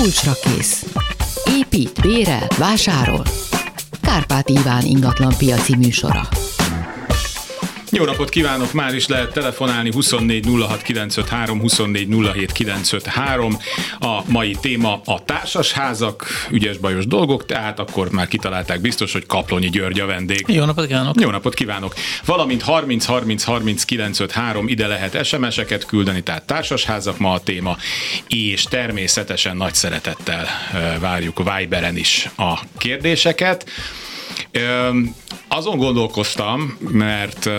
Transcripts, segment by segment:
Kulcsra kész. Épít, bérel, vásárol. Kárpát Iván ingatlan piaci műsora. Jó napot kívánok, már is lehet telefonálni 24 06 953, 24 07 953. A mai téma a társasházak, ügyes bajos dolgok, tehát akkor már kitalálták biztos, hogy Kaplonyi György a vendég. Jó napot kívánok! Jó napot kívánok! Valamint 30 30 30 953 ide lehet SMS-eket küldeni, tehát társasházak ma a téma, és természetesen nagy szeretettel várjuk Viberen is a kérdéseket. Azon gondolkoztam, mert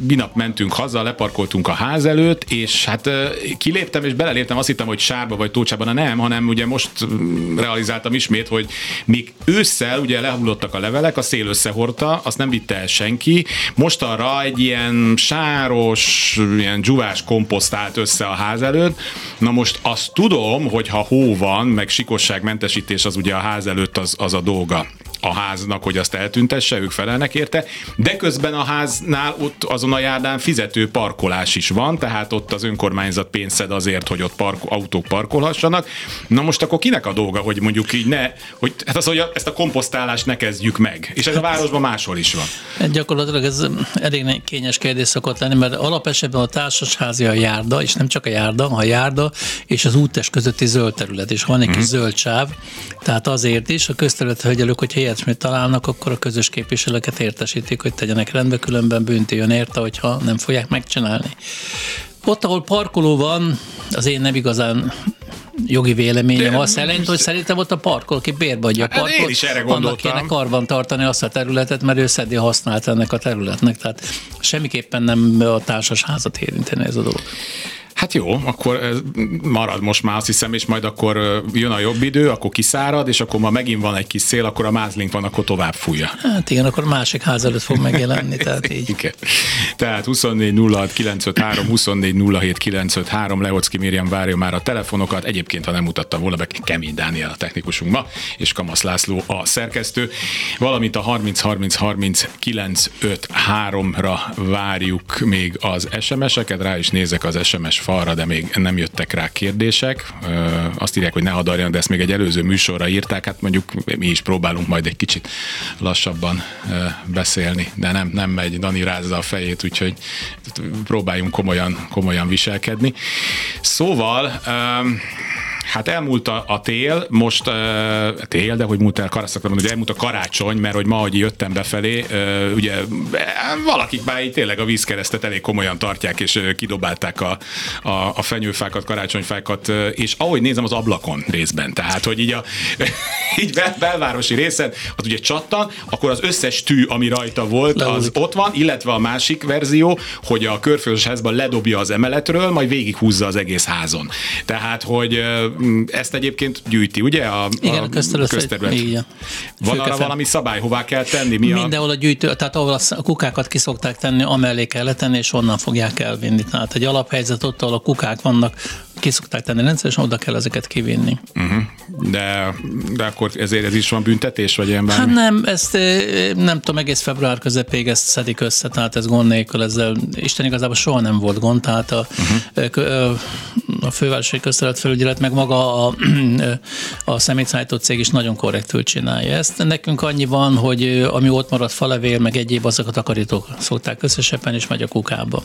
minap mentünk haza, leparkoltunk a ház előtt, és hát kiléptem és beleléptem, azt hittem, hogy sárba vagy tócsában, nem, hanem ugye most realizáltam ismét, hogy még ősszel ugye lehullottak a levelek, a szél összehordta, azt nem vitte el senki, most arra egy ilyen sáros, ilyen dzsuvás komposzt állt össze a ház előtt, na most azt tudom, hogy ha hó van, meg sikosságmentesítés az ugye a ház előtt az, az a dolga a háznak, hogy azt eltüntesse, ők felelnek érte, de közben a háznál ott azon a járdán fizető parkolás is van, tehát ott az önkormányzat pénzt szed azért, hogy ott park, autók parkolhassanak. Na most akkor kinek a dolga, hogy mondjuk így ne, hogy hát az, hogy ezt a komposztálást ne kezdjük meg. És ez a városban máshol is van. Hát gyakorlatilag ez elég kényes kérdés szokott lenni, mert alapesetben a társasházi a járda, és nem csak a járda, a járda és az úttest közötti zöld terület, és van egy kis mm. zöld sáv, tehát azért is a közterülethegyelők, hogy ilyesmit találnak, akkor a közös képviselőket értesítik, hogy tegyenek rendbe, különben bünti jön érte, hogyha nem fogják megcsinálni. Ott, ahol parkoló van, az én nem igazán jogi véleményem De, azt szerint, hogy szerintem ott a parkol, aki bérbe adja a parkot, hát én is erre annak kéne karban tartani azt a területet, mert ő szedi használt ennek a területnek. Tehát semmiképpen nem a társas házat érinteni ez a dolog. Hát jó, akkor marad most már azt hiszem, és majd akkor jön a jobb idő, akkor kiszárad, és akkor ma megint van egy kis szél, akkor a mázlink van, akkor tovább fújja. Hát igen, akkor másik ház előtt fog megjelenni, tehát így. Igen. Tehát 24 06 953, 24 07 953, Leocki Miriam várja már a telefonokat, egyébként ha nem mutattam volna be, Kemény Dániel a technikusunk ma, és Kamasz László a szerkesztő, valamint a 30 30 30 953 ra várjuk még az SMS-eket, rá is nézek az SMS falra, de még nem jöttek rá kérdések. Azt írják, hogy ne hadarjon, de ezt még egy előző műsorra írták, hát mondjuk mi is próbálunk majd egy kicsit lassabban beszélni, de nem, nem megy, Dani rázza a fejét, úgyhogy próbáljunk komolyan, komolyan viselkedni. Szóval Hát elmúlt a, a tél, most uh, tél, de hogy múlt el, karaszakra hogy elmúlt a karácsony, mert hogy ma, hogy jöttem befelé, uh, ugye valakik már így tényleg a vízkeresztet elég komolyan tartják, és uh, kidobálták a, a, a fenyőfákat, karácsonyfákat, uh, és ahogy nézem az ablakon részben, tehát, hogy így a így bel, belvárosi részen, az ugye csattan, akkor az összes tű, ami rajta volt, az ott van, illetve a másik verzió, hogy a körfős házban ledobja az emeletről, majd végighúzza az egész házon. Tehát, hogy ezt egyébként gyűjti, ugye? A, igen, a közterület. közterület. Igen. Van arra valami szabály, hová kell tenni? Mi Mindenhol a... gyűjtő, tehát ahol a kukákat ki szokták tenni, amellé kell letenni, és onnan fogják elvinni. Tehát egy alaphelyzet ott, ahol a kukák vannak, ki szokták tenni rendszeresen, oda kell ezeket kivinni. Uh-huh. De, de akkor ezért ez is van büntetés, vagy ilyen bármi? Hát nem, ezt nem tudom, egész február közepéig ezt szedik össze, tehát ez gond nélkül, ezzel Isten igazából soha nem volt gond, tehát a, uh-huh. a fővárosi közterület felügyelet, meg maga a, a szemétszállító cég is nagyon korrektül csinálja ezt. Nekünk annyi van, hogy ami ott maradt falevél, meg egyéb azokat a takarítók szokták összeseppen, és megy a kukába.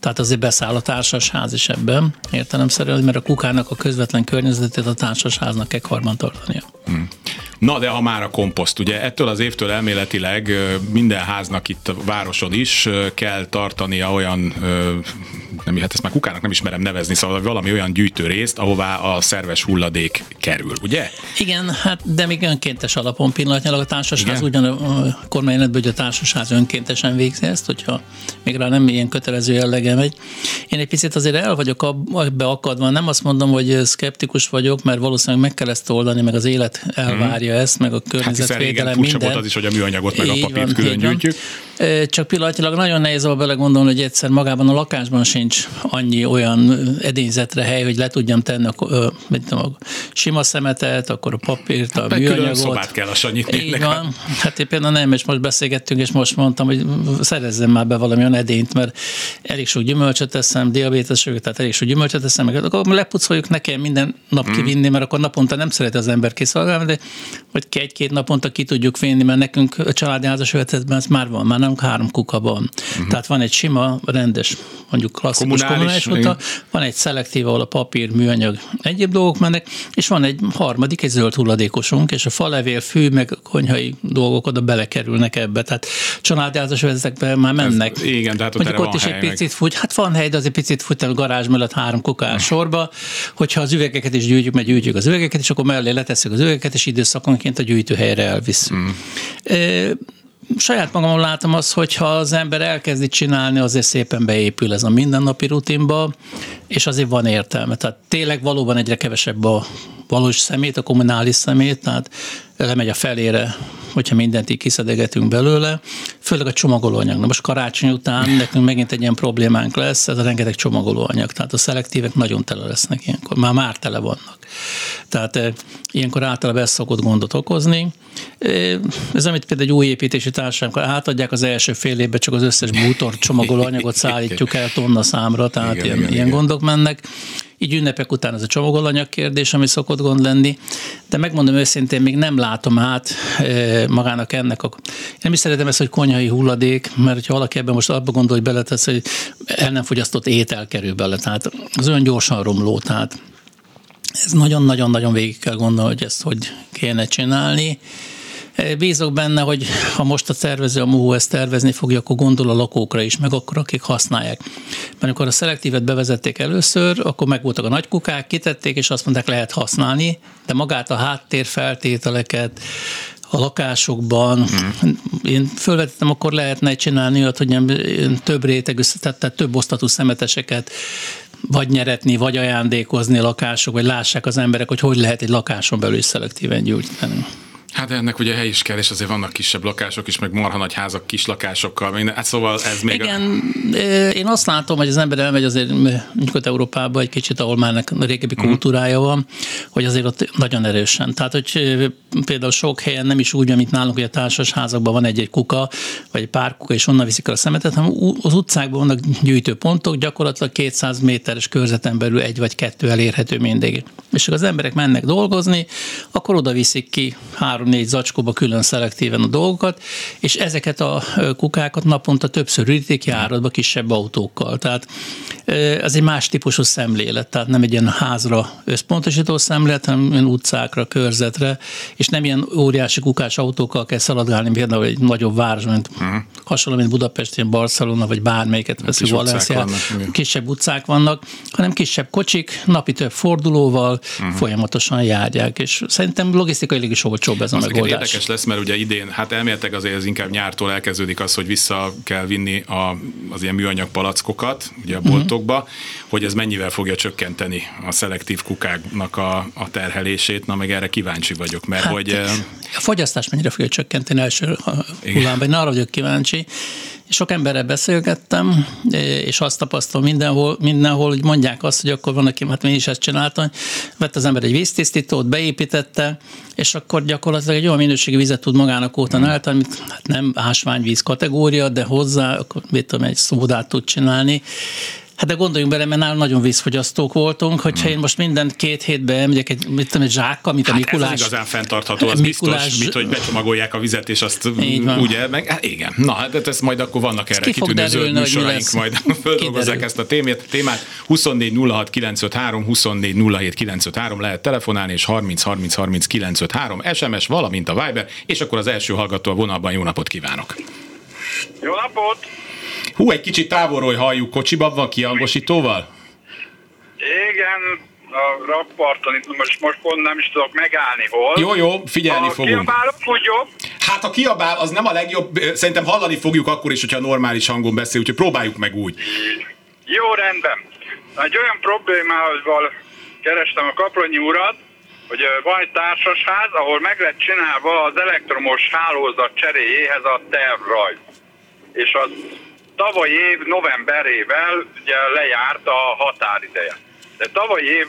Tehát azért beszáll a társas ház is ebben, értelemszerűen mert a kukának a közvetlen környezetét a társasháznak kell karban tartania. Hmm. Na, de ha már a komposzt, ugye ettől az évtől elméletileg minden háznak itt a városon is kell tartania olyan, nem, hát ezt már kukának nem ismerem nevezni, szóval valami olyan gyűjtőrészt, ahová a szerves hulladék kerül, ugye? Igen, hát de még önkéntes alapon pillanatnyilag a társasház, ugyan a kormányrenetben, hogy a társasház önkéntesen végzi ezt, hogyha még rá nem ilyen kötelező jellege megy. Én egy picit azért el vagyok abba akadva, nem azt mondom, hogy szkeptikus vagyok, mert valószínűleg meg kell ezt oldani, meg az élet elvárja, akarja ezt, meg a környezetvédelem hát minden. volt az is, hogy a műanyagot meg így a papírt van, külön gyűjtjük. Csak pillanatilag nagyon nehéz abba belegondolni, hogy egyszer magában a lakásban sincs annyi olyan edényzetre hely, hogy le tudjam tenni a, mit a sima szemetet, akkor a papírt, a hát műanyagot. szobát kell a Sanyit Így van. Hát én például nem, és most beszélgettünk, és most mondtam, hogy szerezzem már be valami olyan edényt, mert elég sok gyümölcsöt teszem, diabétes vagyok, tehát elég sok gyümölcsöt teszem, meg akkor lepucoljuk nekem minden nap hmm. kivinni, mert akkor naponta nem szereti az ember kiszolgálni, de hogy egy-két naponta ki tudjuk vinni, mert nekünk a családi házas ez már van, már nálunk három kuka van. Uh-huh. Tehát van egy sima, rendes, mondjuk klasszikus kommunális, kommunális van egy szelektív, ahol a papír, műanyag, egyéb dolgok mennek, és van egy harmadik, egy zöld hulladékosunk, és a falevél, fű, meg konyhai dolgok oda belekerülnek ebbe. Tehát családi házas övezetekbe már mennek. Ez, igen, tehát ott, ott is egy picit fut, hát van hely, de az egy picit fut a garázs mellett három kukás sorba, hogyha az üvegeket is gyűjtjük, mert gyűjtjük az üvegeket, és akkor mellé letesszük az üvegeket, és időszakonként a gyűjtőhelyre elvisz. Mm saját magamon látom azt, hogy ha az ember elkezdi csinálni, azért szépen beépül ez a mindennapi rutinba, és azért van értelme. Tehát tényleg valóban egyre kevesebb a valós szemét, a kommunális szemét, tehát lemegy a felére, hogyha mindent így kiszedegetünk belőle, főleg a csomagolóanyag. Na most karácsony után nekünk megint egy ilyen problémánk lesz, ez a rengeteg csomagolóanyag, tehát a szelektívek nagyon tele lesznek ilyenkor, már már tele vannak. Tehát e, ilyenkor általában ez szokott gondot okozni. E, ez amit például egy új építési társaság, átadják az első fél évben, csak az összes bútor csomagolóanyagot szállítjuk el tonna számra, tehát igen, ilyen, igen, ilyen igen. gondok mennek. Így ünnepek után ez a csomagolanyag kérdés, ami szokott gond lenni, de megmondom őszintén, még nem látom át e, magának ennek a... Én nem is szeretem ezt, hogy konyhai hulladék, mert ha valaki ebben most abba gondol, hogy beletesz, hogy el nem fogyasztott étel kerül bele, tehát az olyan gyorsan romló, tehát ez nagyon-nagyon-nagyon végig kell gondolni, hogy ezt hogy kéne csinálni. Bízok benne, hogy ha most a tervező, a MUHO ezt tervezni fogja, akkor gondol a lakókra is, meg akkor akik használják. Mert amikor a szelektívet bevezették először, akkor megvoltak a nagy kukák, kitették, és azt mondták, lehet használni, de magát a háttérfeltételeket, a lakásokban. Mm. Én fölvetettem, akkor lehetne csinálni olyat, hogy több rétegű, tehát, tehát több osztatú szemeteseket vagy nyeretni, vagy ajándékozni lakások, vagy lássák az emberek, hogy hogy lehet egy lakáson belül szelektíven gyújtani. Hát ennek ugye hely is kell, és azért vannak kisebb lakások is, meg marha nagy házak kis lakásokkal. Hát szóval ez még... Igen, a... én azt látom, hogy az ember elmegy azért nyugat Európába egy kicsit, ahol már a régebbi uh-huh. kultúrája van, hogy azért ott nagyon erősen. Tehát, hogy például sok helyen nem is úgy, mint nálunk, hogy a társas házakban van egy-egy kuka, vagy egy pár kuka, és onnan viszik el a szemetet, hanem az utcákban vannak gyűjtőpontok, gyakorlatilag 200 méteres körzeten belül egy vagy kettő elérhető mindig. És az emberek mennek dolgozni, akkor oda viszik ki három három-négy zacskóba külön szelektíven a dolgokat, és ezeket a kukákat naponta többször ürítik járatba kisebb autókkal. Tehát ez egy más típusú szemlélet, tehát nem egy ilyen házra összpontosító szemlélet, hanem ilyen utcákra, körzetre, és nem ilyen óriási kukás autókkal kell szaladgálni, például egy nagyobb város, mint uh-huh. hasonló, mint Budapest, ilyen Barcelona, vagy bármelyiket veszünk Valencia, kisebb utcák vannak, hanem kisebb kocsik, napi több fordulóval uh-huh. folyamatosan járják, és szerintem logisztikailag is olcsóbb ez a megoldás. Érdekes lesz, mert ugye idén, hát elméletek azért ez inkább nyártól elkezdődik az, hogy vissza kell vinni a, az ilyen műanyag palackokat, ugye a boltokba, uh-huh. hogy ez mennyivel fogja csökkenteni a szelektív kukáknak a, a terhelését, na meg erre kíváncsi vagyok, mert hát, hogy... A fogyasztás mennyire fogja csökkenteni első hullámban, én arra vagyok kíváncsi, sok emberrel beszélgettem, és azt tapasztalom mindenhol, mindenhol, hogy mondják azt, hogy akkor van, aki, hát én is ezt csináltam, vett az ember egy víztisztítót, beépítette, és akkor gyakorlatilag egy olyan minőségi vizet tud magának óta állítani, amit hát nem ásványvíz kategória, de hozzá, akkor mit tudom, egy szódát tud csinálni, Hát de gondoljunk bele, mert nálunk nagyon vízfogyasztók voltunk, hogyha hmm. én most minden két hétben elmegyek egy, mit tudom, egy zsákkal, mint a hát Mikulás. ez igazán fenntartható, az Mikulás, biztos, mint hogy becsomagolják a vizet, és azt ugye, meg hát igen. Na, hát ez majd akkor vannak erre kitűnő zöld műsoraink, majd földolgozzák ezt a témát. témát 24 06 953, 24 07 953, lehet telefonálni, és 30 30 30 953, SMS, valamint a Viber, és akkor az első hallgató a vonalban jó napot kívánok! Jó napot! Hú, egy kicsit távolról halljuk, kocsiban van kiangosítóval? Igen, a rakparton, itt most, most pont nem is tudok megállni hol. Jó, jó, figyelni a fogunk. Kiabálok, úgy jobb? Hát a kiabál, az nem a legjobb, szerintem hallani fogjuk akkor is, hogyha normális hangon beszél, úgyhogy próbáljuk meg úgy. Jó, rendben. Egy olyan problémával kerestem a Kapronyi urat, hogy van egy társasház, ahol meg lett csinálva az elektromos hálózat cseréjéhez a tervrajz. és az tavaly év novemberével ugye lejárt a határideje. De tavaly év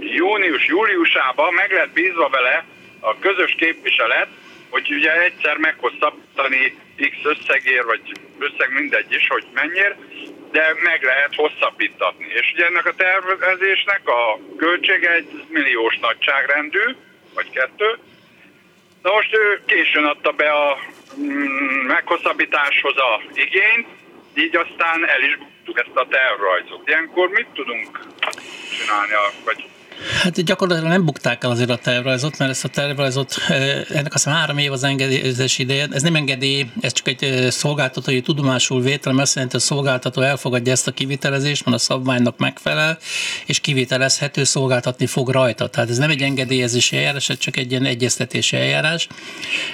június-júliusában meg lett bízva vele a közös képviselet, hogy ugye egyszer meghosszabbítani X összegér, vagy összeg mindegy is, hogy mennyire, de meg lehet hosszabbítatni. És ugye ennek a tervezésnek a költsége egy milliós nagyságrendű, vagy kettő. Na most ő későn adta be a mm, meghosszabbításhoz a igényt, így aztán el is ezt a tervrajzot. Ilyenkor mit tudunk csinálni, vagy Hát gyakorlatilag nem bukták el azért a tervrajzot, mert ezt a tervrajzot, ennek azt három év az engedélyezés ideje, ez nem engedély, ez csak egy szolgáltatói tudomásul vétel, mert azt jelenti, hogy a szolgáltató elfogadja ezt a kivitelezést, mert a szabványnak megfelel, és kivitelezhető szolgáltatni fog rajta. Tehát ez nem egy engedélyezési eljárás, ez csak egy ilyen egyeztetési eljárás.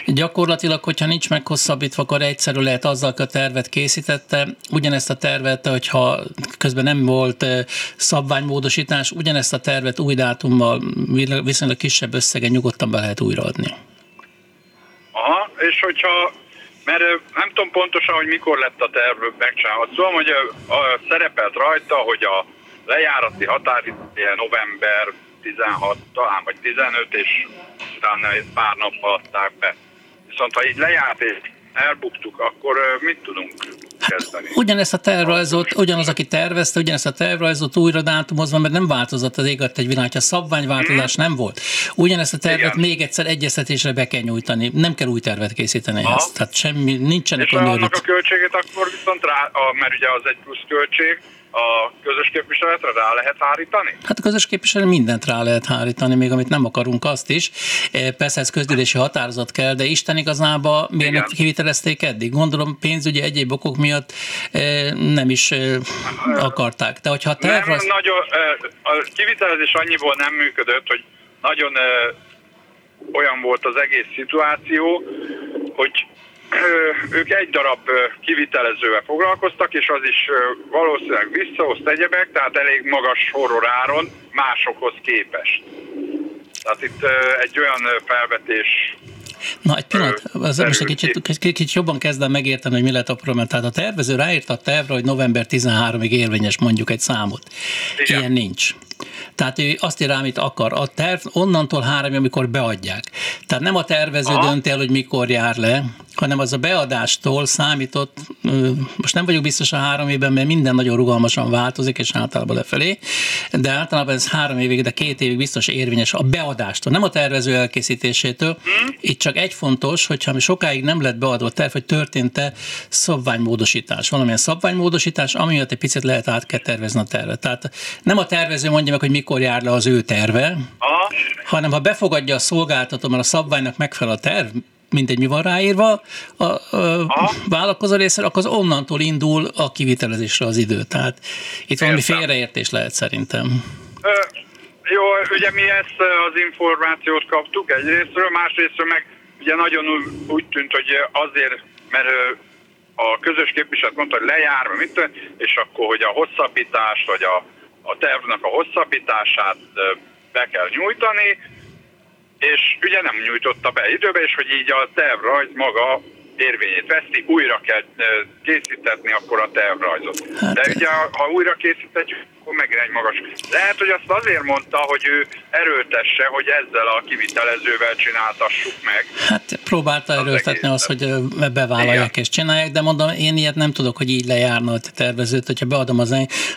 Gyakorlatilag, hogyha nincs meghosszabbítva, akkor egyszerű lehet azzal, hogy a tervet készítette, ugyanezt a tervet, hogyha közben nem volt szabványmódosítás, ugyanezt a tervet új új dátummal viszonylag kisebb összegen nyugodtan be lehet újraadni. Aha, és hogyha, mert nem tudom pontosan, hogy mikor lett a terv megcsinálva. Szóval, hogy a, a, szerepelt rajta, hogy a lejárati határideje november 16, talán vagy 15, és utána pár nap adták be. Viszont ha így lejárt és elbuktuk, akkor mit tudunk kezdeni? Hát, ugyanezt a tervrajzot, ugyanaz, aki tervezte, ugyanezt a tervrajzot újra dátumozva, mert nem változott az égat egy világ, ha szabványváltozás hmm. nem volt. Ugyanezt a tervet Igen. még egyszer egyeztetésre be kell nyújtani. Nem kell új tervet készíteni Aha. ezt. Tehát semmi, nincsenek És annak a költségét akkor viszont rá, a, mert ugye az egy plusz költség, a közös képviseletre rá lehet hárítani? Hát a közös képviselet mindent rá lehet hárítani, még amit nem akarunk, azt is. E, persze ez közgyűlési határozat kell, de Isten igazából miért nem kivitelezték eddig? Gondolom pénzügyi egyéb okok miatt e, nem is e, akarták. De hogyha terv... Nem, nagyon, a kivitelezés annyiból nem működött, hogy nagyon olyan volt az egész szituáció, hogy ők egy darab kivitelezővel foglalkoztak, és az is valószínűleg visszahozt egyebek, tehát elég magas horror áron másokhoz képest. Tehát itt egy olyan felvetés Na, egy pillanat, az most egy kicsit, kicsit, kicsit jobban kezdem megérteni, hogy mi lett a probléma. Tehát a tervező ráírta a tervre, hogy november 13-ig érvényes mondjuk egy számot. Igen. Ilyen nincs. Tehát ő azt ír amit akar. A terv onnantól három, amikor beadják. Tehát nem a tervező Aha. dönt el, hogy mikor jár le, hanem az a beadástól számított, most nem vagyok biztos a három évben, mert minden nagyon rugalmasan változik, és általában lefelé, de általában ez három évig, de két évig biztos érvényes a beadástól, nem a tervező elkészítésétől. Itt csak egy fontos, hogyha mi sokáig nem lett beadva a terv, hogy történt-e szabványmódosítás, valamilyen szabványmódosítás, amiatt egy picit lehet át kell tervezni a tervet. Tehát nem a tervező mondja meg, hogy mikor jár le az ő terve, Aha. hanem ha befogadja a szolgáltató, mert a szabványnak megfelel a terv, mindegy, mi van ráírva a, a vállalkozó részéről, akkor az onnantól indul a kivitelezésre az idő. Tehát itt valami Értem. félreértés lehet szerintem. Ö, jó, ugye mi ezt az információt kaptuk egyrésztről, másrésztről meg ugye nagyon úgy tűnt, hogy azért, mert a közös képviselet mondta, hogy lejár, mit, és akkor, hogy a hosszabbítás, vagy a, a tervnek a hosszabbítását be kell nyújtani, és ugye nem nyújtotta be időbe, és hogy így a tervrajz maga érvényét veszti, újra kell készítetni akkor a tervrajzot. Hát, De ugye, ha újra készítetjük, akkor megint egy magas. Lehet, hogy azt azért mondta, hogy ő erőltesse, hogy ezzel a kivitelezővel csináltassuk meg. Hát próbálta erőltetni azt, hogy bevállalják Igen. és csinálják, de mondom, én ilyet nem tudok, hogy így lejárna a tervezőt, hogyha beadom az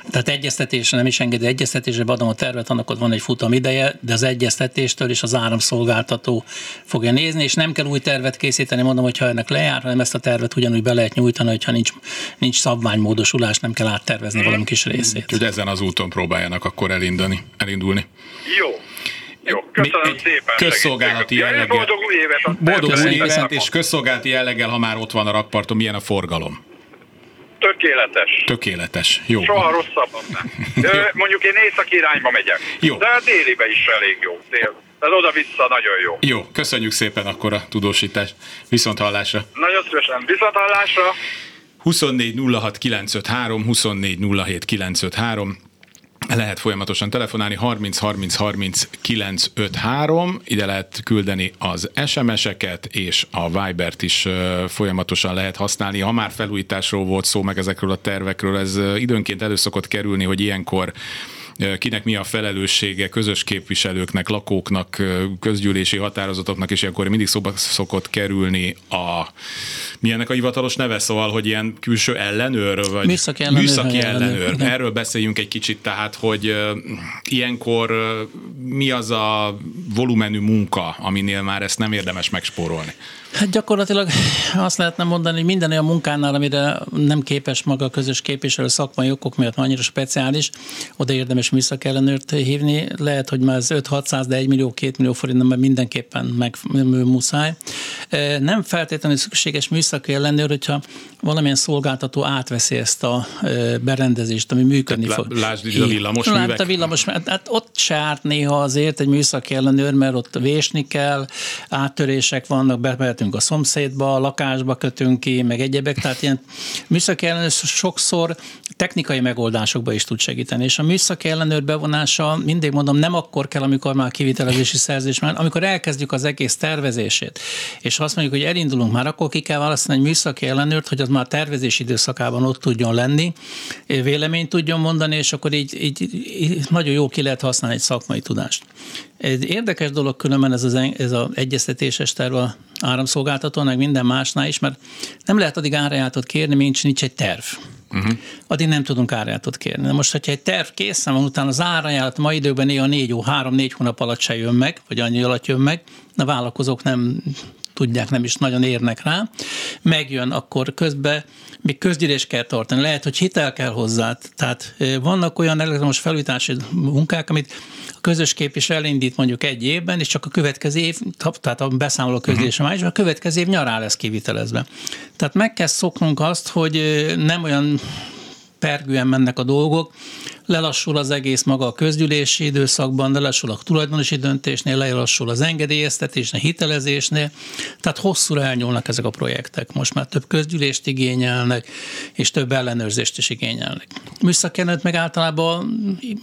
tehát egyeztetésre nem is engedi egyeztetésre, beadom a tervet, annak ott van egy futam ideje, de az egyeztetéstől is az áramszolgáltató fogja nézni, és nem kell új tervet készíteni, mondom, hogy ha ennek lejár, hanem ezt a tervet ugyanúgy be lehet nyújtani, hogyha nincs, nincs szabványmódosulás, nem kell áttervezni hmm. valami kis részét. Úgyhogy ezen az úton próbáljanak akkor elindulni, elindulni. Jó. Jó, köszönöm Mi, szépen. Közszolgálati jelleggel. Boldog új évet. Boldog új évet, és közszolgálati jelleggel, ha már ott van a rakparton, milyen a forgalom? Tökéletes. Tökéletes. Jó. Soha rosszabb nem. Mondjuk én északi irányba megyek. Jó. De a délibe is elég jó. Dél. Tehát oda-vissza nagyon jó. Jó, köszönjük szépen akkor a tudósítást. Viszont hallásra. Nagyon szívesen. Viszont hallásra. 24 06 953, 24 07 953, lehet folyamatosan telefonálni 30 30 30 953, ide lehet küldeni az SMS-eket, és a Vibert is folyamatosan lehet használni. Ha már felújításról volt szó, meg ezekről a tervekről, ez időnként előszokott kerülni, hogy ilyenkor kinek mi a felelőssége közös képviselőknek, lakóknak, közgyűlési határozatoknak, és ilyenkor mindig szóba szokott kerülni a mi ennek a hivatalos neve, szóval, hogy ilyen külső ellenőr, vagy műszaki ellenőr. Műszaki ellenőr. ellenőr. Erről beszéljünk egy kicsit, tehát, hogy ilyenkor mi az a volumenű munka, aminél már ezt nem érdemes megspórolni? Hát gyakorlatilag azt lehetne mondani, hogy minden olyan munkánál, amire nem képes maga a közös képviselő szakmai okok miatt annyira speciális, oda érdemes műszakellenőrt hívni. Lehet, hogy már ez 5-600, de 1 millió, 2 millió forint, nem mindenképpen meg muszáj. Nem feltétlenül szükséges műszaki ellenőr, hogyha valamilyen szolgáltató átveszi ezt a berendezést, ami működni Tehát fog. Lásd a villamos művek. a villamos, hát ott se árt néha azért egy műszaki ellenőr, mert ott vésni kell, áttörések vannak, bemehetünk a szomszédba, a lakásba kötünk ki, meg egyebek, tehát ilyen műszaki ellenőr sokszor technikai megoldásokba is tud segíteni, és a műszaki ellenőr bevonása mindig mondom, nem akkor kell, amikor már a kivitelezési szerzés már, amikor elkezdjük az egész tervezését, és azt mondjuk, hogy elindulunk már, akkor ki kell választani egy műszaki ellenőrt, hogy az már tervezés időszakában ott tudjon lenni, véleményt tudjon mondani, és akkor így, így, így nagyon jó ki lehet használni egy szakmai tudást. Egy érdekes dolog különben ez az ez a egyeztetéses terv a áramszolgáltatónak, minden másnál is, mert nem lehet addig árajátot kérni, mint nincs egy terv. Uh-huh. Addig nem tudunk árajánlatot kérni. De most, hogyha egy terv készen van, utána az árajánlat ma időben néha négy, három-négy hónap alatt se jön meg, vagy annyi alatt jön meg, a vállalkozók nem tudják, nem is nagyon érnek rá, megjön, akkor közben még közgyűlés kell tartani, lehet, hogy hitel kell hozzá. Tehát vannak olyan elektromos felújítási munkák, amit a közös képvis elindít mondjuk egy évben, és csak a következő év, tehát a beszámoló közgyűlés uh-huh. a következő év nyará lesz kivitelezve. Tehát meg kell szoknunk azt, hogy nem olyan pergően mennek a dolgok, lelassul az egész maga a közgyűlési időszakban, lelassul a tulajdonosi döntésnél, lelassul az engedélyeztetésnél, hitelezésnél, tehát hosszúra elnyúlnak ezek a projektek. Most már több közgyűlést igényelnek, és több ellenőrzést is igényelnek. Műszakenőt meg általában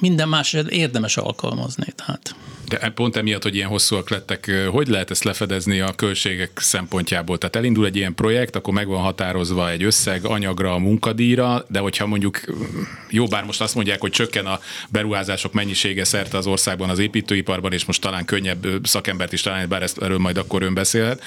minden más érdemes alkalmazni. Tehát. De pont emiatt, hogy ilyen hosszúak lettek, hogy lehet ezt lefedezni a költségek szempontjából? Tehát elindul egy ilyen projekt, akkor meg van határozva egy összeg anyagra, a munkadíjra, de hogyha mondjuk, jó, bár most azt mondják, hogy csökken a beruházások mennyisége szerte az országban az építőiparban, és most talán könnyebb szakembert is találni, bár ezt erről majd akkor ön beszélhet,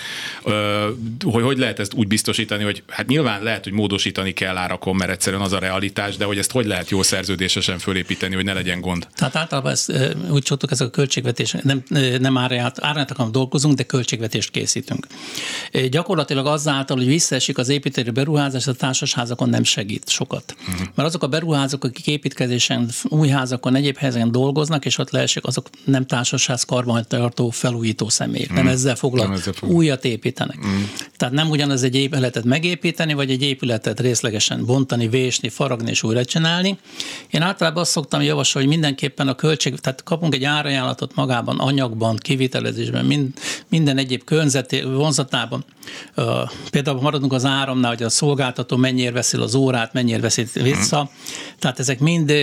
hogy hogy lehet ezt úgy biztosítani, hogy hát nyilván lehet, hogy módosítani kell árakon, mert egyszerűen az a realitás, de hogy ezt hogy lehet jó szerződésesen fölépíteni, hogy ne legyen gond? Tehát általában ezt, úgy csodtuk ezek a költségvetés, nem, nem árját, árját dolgozunk, de költségvetést készítünk. Gyakorlatilag azáltal, hogy visszaesik az építői beruházás, a társasházakon nem segít sokat. Uh-huh. Mert azok a beruházók, akik építkezésen új házakon, egyéb helyeken dolgoznak, és ott leesik, azok nem társasház karbantartó felújító személyek, mm. nem ezzel foglalkoznak, újat építenek. Mm. Tehát nem ugyanaz egy épületet megépíteni, vagy egy épületet részlegesen bontani, vésni, faragni és újra csinálni. Én általában azt szoktam javasolni, hogy mindenképpen a költség, tehát kapunk egy árajánlatot magában, anyagban, kivitelezésben, mind, minden egyéb környezeti vonzatában. Például maradunk az áramnál, hogy a szolgáltató mennyire veszi az órát, mennyire veszi vissza. Mm. Tehát ezek mind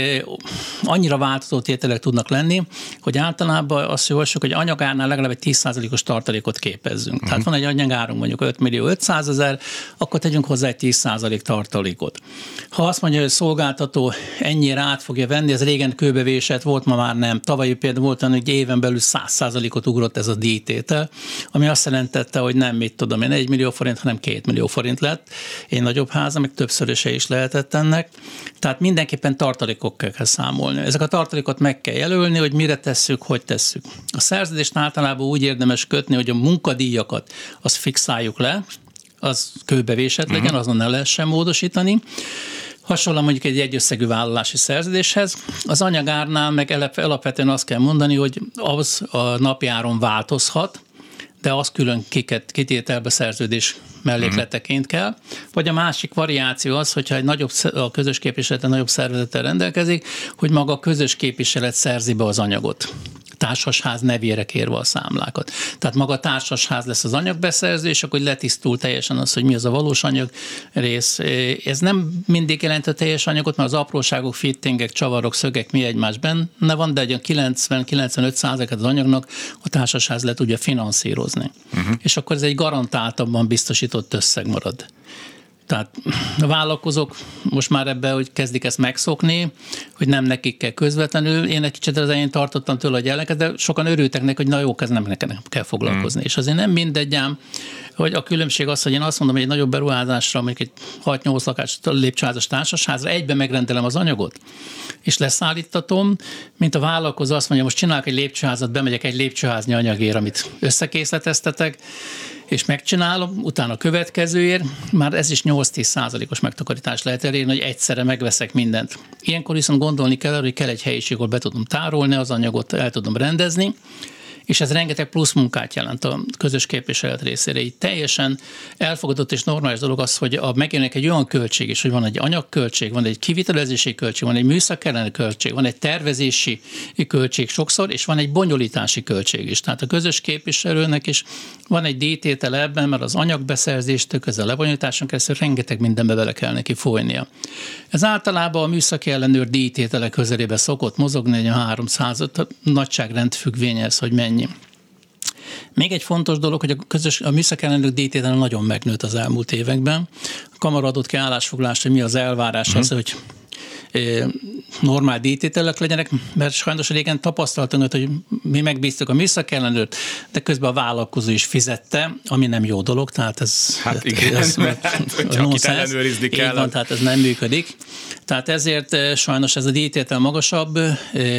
annyira változó tételek tudnak lenni, hogy általában azt javasljuk, hogy anyagárnál legalább egy 10%-os tartalékot képezzünk. Uh-huh. Tehát van egy anyagárunk mondjuk 5 millió 500 ezer, akkor tegyünk hozzá egy 10% tartalékot. Ha azt mondja, hogy a szolgáltató ennyire át fogja venni, ez régen kőbevésett volt, ma már nem. Tavalyi például volt hogy éven belül 100%-ot ugrott ez a díjtétel, ami azt jelentette, hogy nem, mit tudom én, 1 millió forint, hanem 2 millió forint lett. Én nagyobb háza, meg többszöröse is lehetett ennek. Tehát mindenképpen tartalékok kell számolni. Ezek a tartalékot meg kell jelölni, hogy mire tesszük, hogy tesszük. A szerződést általában úgy érdemes kötni, hogy a munkadíjakat azt fixáljuk le, az kőbevésett legyen, uh-huh. azon ne lehessen módosítani. Hasonlóan mondjuk egy egyösszegű vállalási szerződéshez. Az anyagárnál meg alapvetően azt kell mondani, hogy az a napjáron változhat, de az külön kiket, kitételbe szerződés mellékleteként kell. Vagy a másik variáció az, hogyha egy nagyobb, a közös képviselet nagyobb szervezettel rendelkezik, hogy maga a közös képviselet szerzi be az anyagot. Társasház nevére kérve a számlákat. Tehát maga a társasház lesz az anyagbeszerző, és akkor letisztul teljesen az, hogy mi az a valós anyag rész. Ez nem mindig jelent a teljes anyagot, mert az apróságok, fittingek, csavarok, szögek mi egymás benne van, de egy 90-95 százalék az anyagnak a társasház le tudja finanszírozni. Uh-huh. És akkor ez egy garantáltabban biztosított összeg marad. Tehát a vállalkozók most már ebbe, hogy kezdik ezt megszokni, hogy nem nekik kell közvetlenül. Én egy kicsit az elején tartottam tőle, hogy ellenket, de sokan örültek neki, hogy na jó, ez nem nekem kell foglalkozni. Mm. És azért nem mindegy ám, hogy a különbség az, hogy én azt mondom, hogy egy nagyobb beruházásra, mondjuk egy 6-8 lakás lépcsőházas társasházra egybe megrendelem az anyagot, és leszállítatom, mint a vállalkozó azt mondja, most csinálok egy lépcsőházat, bemegyek egy lépcsőházni anyagért, amit összekészleteztetek, és megcsinálom, utána a következőért, már ez is 8-10 százalékos megtakarítás lehet elérni, hogy egyszerre megveszek mindent. Ilyenkor viszont gondolni kell, hogy kell egy helyiség, ahol be tudom tárolni az anyagot, el tudom rendezni, és ez rengeteg plusz munkát jelent a közös képviselet részére. Így teljesen elfogadott és normális dolog az, hogy a megjelenik egy olyan költség is, hogy van egy anyagköltség, van egy kivitelezési költség, van egy műszak elleni költség, van egy tervezési költség sokszor, és van egy bonyolítási költség is. Tehát a közös képviselőnek is van egy díjtétel ebben, mert az anyagbeszerzést, közben a lebonyolításon keresztül rengeteg mindenbe bele kell neki folynia. Ez általában a műszaki ellenőr díjtétele közelébe szokott mozogni, egy 300 nagyságrend függvénye hogy mennyi ennyi. Még egy fontos dolog, hogy a, közös, a műszakellenők díjtétele nagyon megnőtt az elmúlt években. A kamara adott ki állásfoglalást, hogy mi az elvárás uh-huh. az, hogy normál díjtételek legyenek, mert sajnos régen tapasztaltunk, hogy mi megbíztuk a műszakellenőrt, de közben a vállalkozó is fizette, ami nem jó dolog, tehát ez... Hát igen, ez, mert hát, akit ellenőrizni kell. Van, tehát ez nem működik. Tehát ezért sajnos ez a díjtétel magasabb,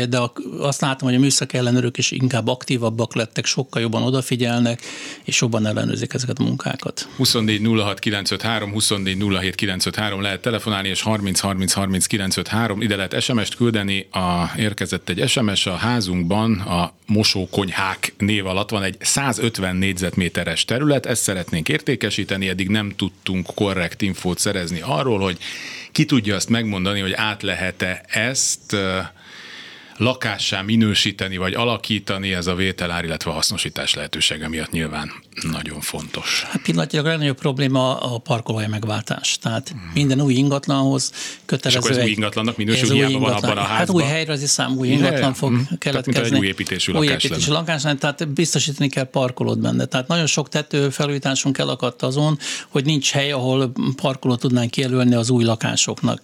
de azt látom, hogy a műszak ellenőrök is inkább aktívabbak lettek, sokkal jobban odafigyelnek, és jobban ellenőrzik ezeket a munkákat. 24 06 953, 24 07 953 lehet telefonálni, és 30 30 30 953 ide lehet SMS-t küldeni. A, érkezett egy SMS a házunkban, a mosókonyhák név alatt van egy 150 négyzetméteres terület, ezt szeretnénk értékesíteni, eddig nem tudtunk korrekt infót szerezni arról, hogy ki tudja azt megmondani, hogy át lehet-e ezt lakássá minősíteni vagy alakítani, ez a vételár, illetve a hasznosítás lehetősége miatt nyilván nagyon fontos. Hát pillanatilag a legnagyobb probléma a parkolóhely megváltás. Tehát hmm. minden új ingatlanhoz kötelező. És akkor ez új ingatlannak minősül, hiába ingatlan. van abban a házban. Hát új helyre szám új ingatlan yeah. fog hmm. keletkezni. Tehát, új építésű lakás. Új építésű lakás, tehát biztosítani kell parkolót benne. Tehát nagyon sok tető felújításunk elakadt azon, hogy nincs hely, ahol parkolót tudnánk kijelölni az új lakásoknak.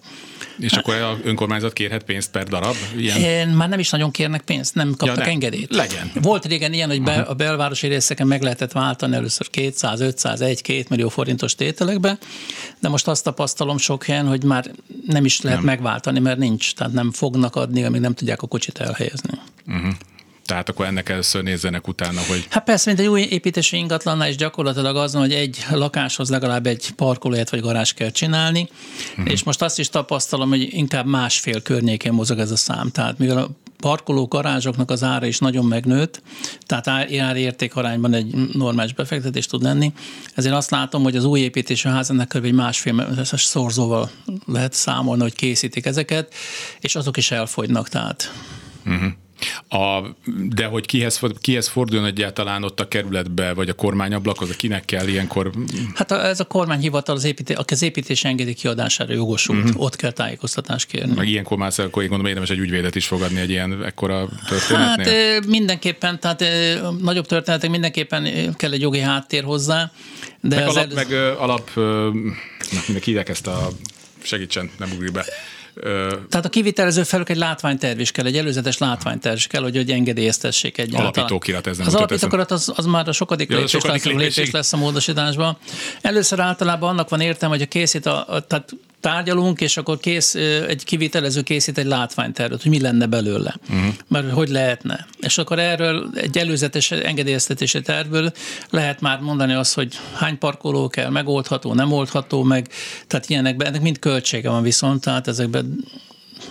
És akkor a önkormányzat kérhet pénzt per darab? Ilyen? Már nem is nagyon kérnek pénzt, nem kaptak ja, nem. engedélyt. Legyen. Volt régen ilyen, hogy be, a belvárosi részeken meg lehetett váltani először 200, 500, 1, 2 millió forintos tételekbe, de most azt tapasztalom sok helyen, hogy már nem is lehet nem. megváltani, mert nincs, tehát nem fognak adni, amíg nem tudják a kocsit elhelyezni. Uh-huh. Tehát akkor ennek először nézzenek utána, hogy... Hát persze, mint egy új építési ingatlannál is gyakorlatilag az, hogy egy lakáshoz legalább egy parkolóját vagy garázs kell csinálni, uh-huh. és most azt is tapasztalom, hogy inkább másfél környékén mozog ez a szám. Tehát mivel a parkoló garázsoknak az ára is nagyon megnőtt, tehát ár érték arányban egy normális befektetés tud lenni. Ezért azt látom, hogy az új építésű házannak kb. egy másfél szorzóval lehet számolni, hogy készítik ezeket, és azok is elfogynak. Tehát. Uh-huh. A, de hogy kihez, kihez forduljon egyáltalán ott a kerületbe, vagy a kormányablakhoz, kinek kell ilyenkor? Hát a, ez a kormányhivatal, az építés, aki az építés engedi kiadására jogosult, uh-huh. ott kell tájékoztatást kérni. Meg ilyenkor már akkor én gondolom érdemes egy ügyvédet is fogadni egy ilyen ekkora történetnél? Hát mindenképpen, tehát nagyobb történetek mindenképpen kell egy jogi háttér hozzá. De meg, alap, el... meg alap, na, hívják ezt a segítsen, nem ugrik be tehát a kivitelező felük egy látványterv is kell, egy előzetes látványterv is kell, hogy, hogy engedélyeztessék egy Alapítókirat ez nem Az alapítókirat az, az már a sokadik ja, lépés, sokadik lesz, lépés. lesz a módosításban. Először általában annak van értelme, hogy a készít, a, a, tehát tárgyalunk, és akkor kész, egy kivitelező készít egy látványtervet, hogy mi lenne belőle, uh-huh. mert hogy lehetne. És akkor erről egy előzetes engedélyeztetési tervből lehet már mondani azt, hogy hány parkoló kell, megoldható, nem oldható meg, tehát ilyenekben, ennek mind költsége van viszont, tehát ezekben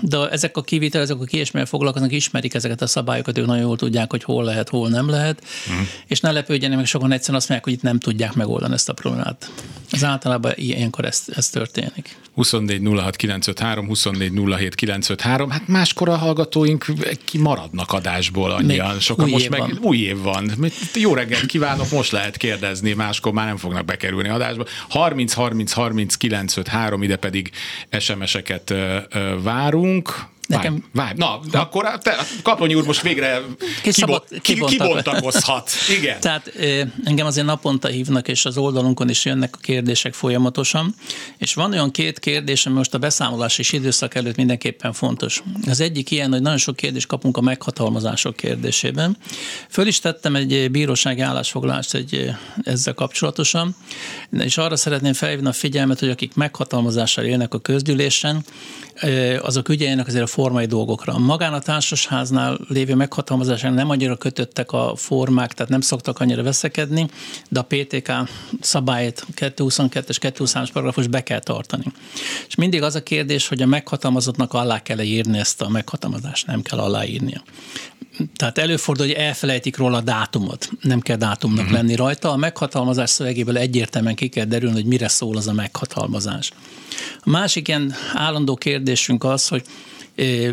de ezek a kivitel, ezek a kiesmével foglalkoznak, ismerik ezeket a szabályokat, ők nagyon jól tudják, hogy hol lehet, hol nem lehet, uh-huh. és ne lepődjenek meg, sokan egyszerűen azt mondják, hogy itt nem tudják megoldani ezt a problémát. Ez általában ilyenkor ez, ez történik. 24 06 953, 24 07 953, hát máskor a hallgatóink kimaradnak adásból annyian. Még Sokan most meg van. új év van. Jó reggelt kívánok, most lehet kérdezni, máskor már nem fognak bekerülni adásba. 30 30 30 953, ide pedig SMS-eket várunk járunk, Nekem... Várj, Na, de akkor te, Kaplonyi úr most végre kibont, kibontakozhat. Igen. Tehát engem azért naponta hívnak, és az oldalunkon is jönnek a kérdések folyamatosan, és van olyan két kérdés, ami most a beszámolási időszak előtt mindenképpen fontos. Az egyik ilyen, hogy nagyon sok kérdést kapunk a meghatalmazások kérdésében. Föl is tettem egy bírósági állásfoglalást egy, ezzel kapcsolatosan, és arra szeretném felhívni a figyelmet, hogy akik meghatalmazással élnek a közgyűlésen, azok ügyeljenek azért a formai dolgokra. Magán a társasháznál lévő meghatalmazásán nem annyira kötöttek a formák, tehát nem szoktak annyira veszekedni, de a PTK szabályt 222-es, 223-as paragrafus be kell tartani. És mindig az a kérdés, hogy a meghatalmazottnak alá kell írni ezt a meghatalmazást, nem kell aláírnia. Tehát előfordul, hogy elfelejtik róla a dátumot. Nem kell dátumnak uh-huh. lenni rajta. A meghatalmazás szövegéből egyértelműen ki kell derülni, hogy mire szól az a meghatalmazás. A másik ilyen állandó kérdésünk az, hogy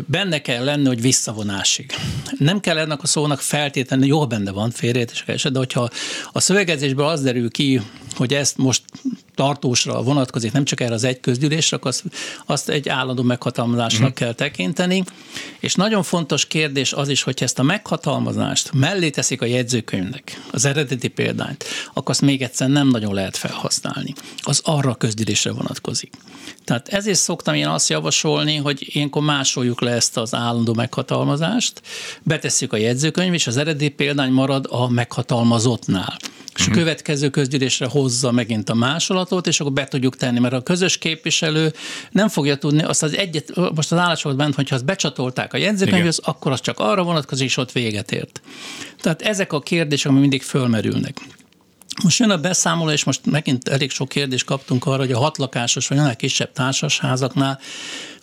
benne kell lenni, hogy visszavonásig. Nem kell ennek a szónak feltétlenül, jó, benne van félreértés, de hogyha a szövegezésből az derül ki, hogy ezt most tartósra vonatkozik, nem csak erre az egy közgyűlésre, azt, azt egy állandó meghatalmazásnak uh-huh. kell tekinteni. És nagyon fontos kérdés az is, hogy ezt a meghatalmazást mellé teszik a jegyzőkönyvnek, az eredeti példányt, akkor azt még egyszer nem nagyon lehet felhasználni. Az arra a közgyűlésre vonatkozik. Tehát ezért szoktam én azt javasolni, hogy ilyenkor másoljuk le ezt az állandó meghatalmazást, betesszük a jegyzőkönyv, és az eredeti példány marad a meghatalmazottnál és a mhm. következő közgyűlésre hozza megint a másolatot, és akkor be tudjuk tenni, mert a közös képviselő nem fogja tudni, azt az egyet, most az állásfoglalás bent, hogyha azt becsatolták a jegyzőkönyvhöz, akkor az csak arra vonatkozik, és ott véget ért. Tehát ezek a kérdések, ami mindig fölmerülnek. Most jön a beszámoló, és most megint elég sok kérdést kaptunk arra, hogy a hatlakásos vagy annál kisebb társasházaknál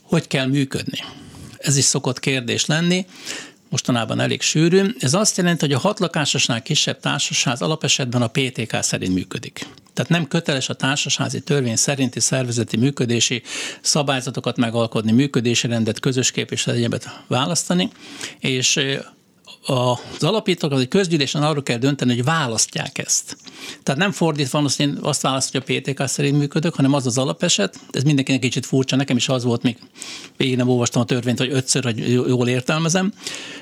hogy kell működni. Ez is szokott kérdés lenni mostanában elég sűrű. Ez azt jelenti, hogy a hat lakásosnál kisebb társasház alapesetben a PTK szerint működik. Tehát nem köteles a társasházi törvény szerinti szervezeti működési szabályzatokat megalkotni, működési rendet, közös képviselőjebet választani, és az alapítók, az egy közgyűlésen arról kell dönteni, hogy választják ezt. Tehát nem fordítva van, azt én azt választom, hogy a PTK szerint működök, hanem az az alapeset. Ez mindenkinek kicsit furcsa, nekem is az volt, még én nem olvastam a törvényt, hogy ötször, hogy jól értelmezem,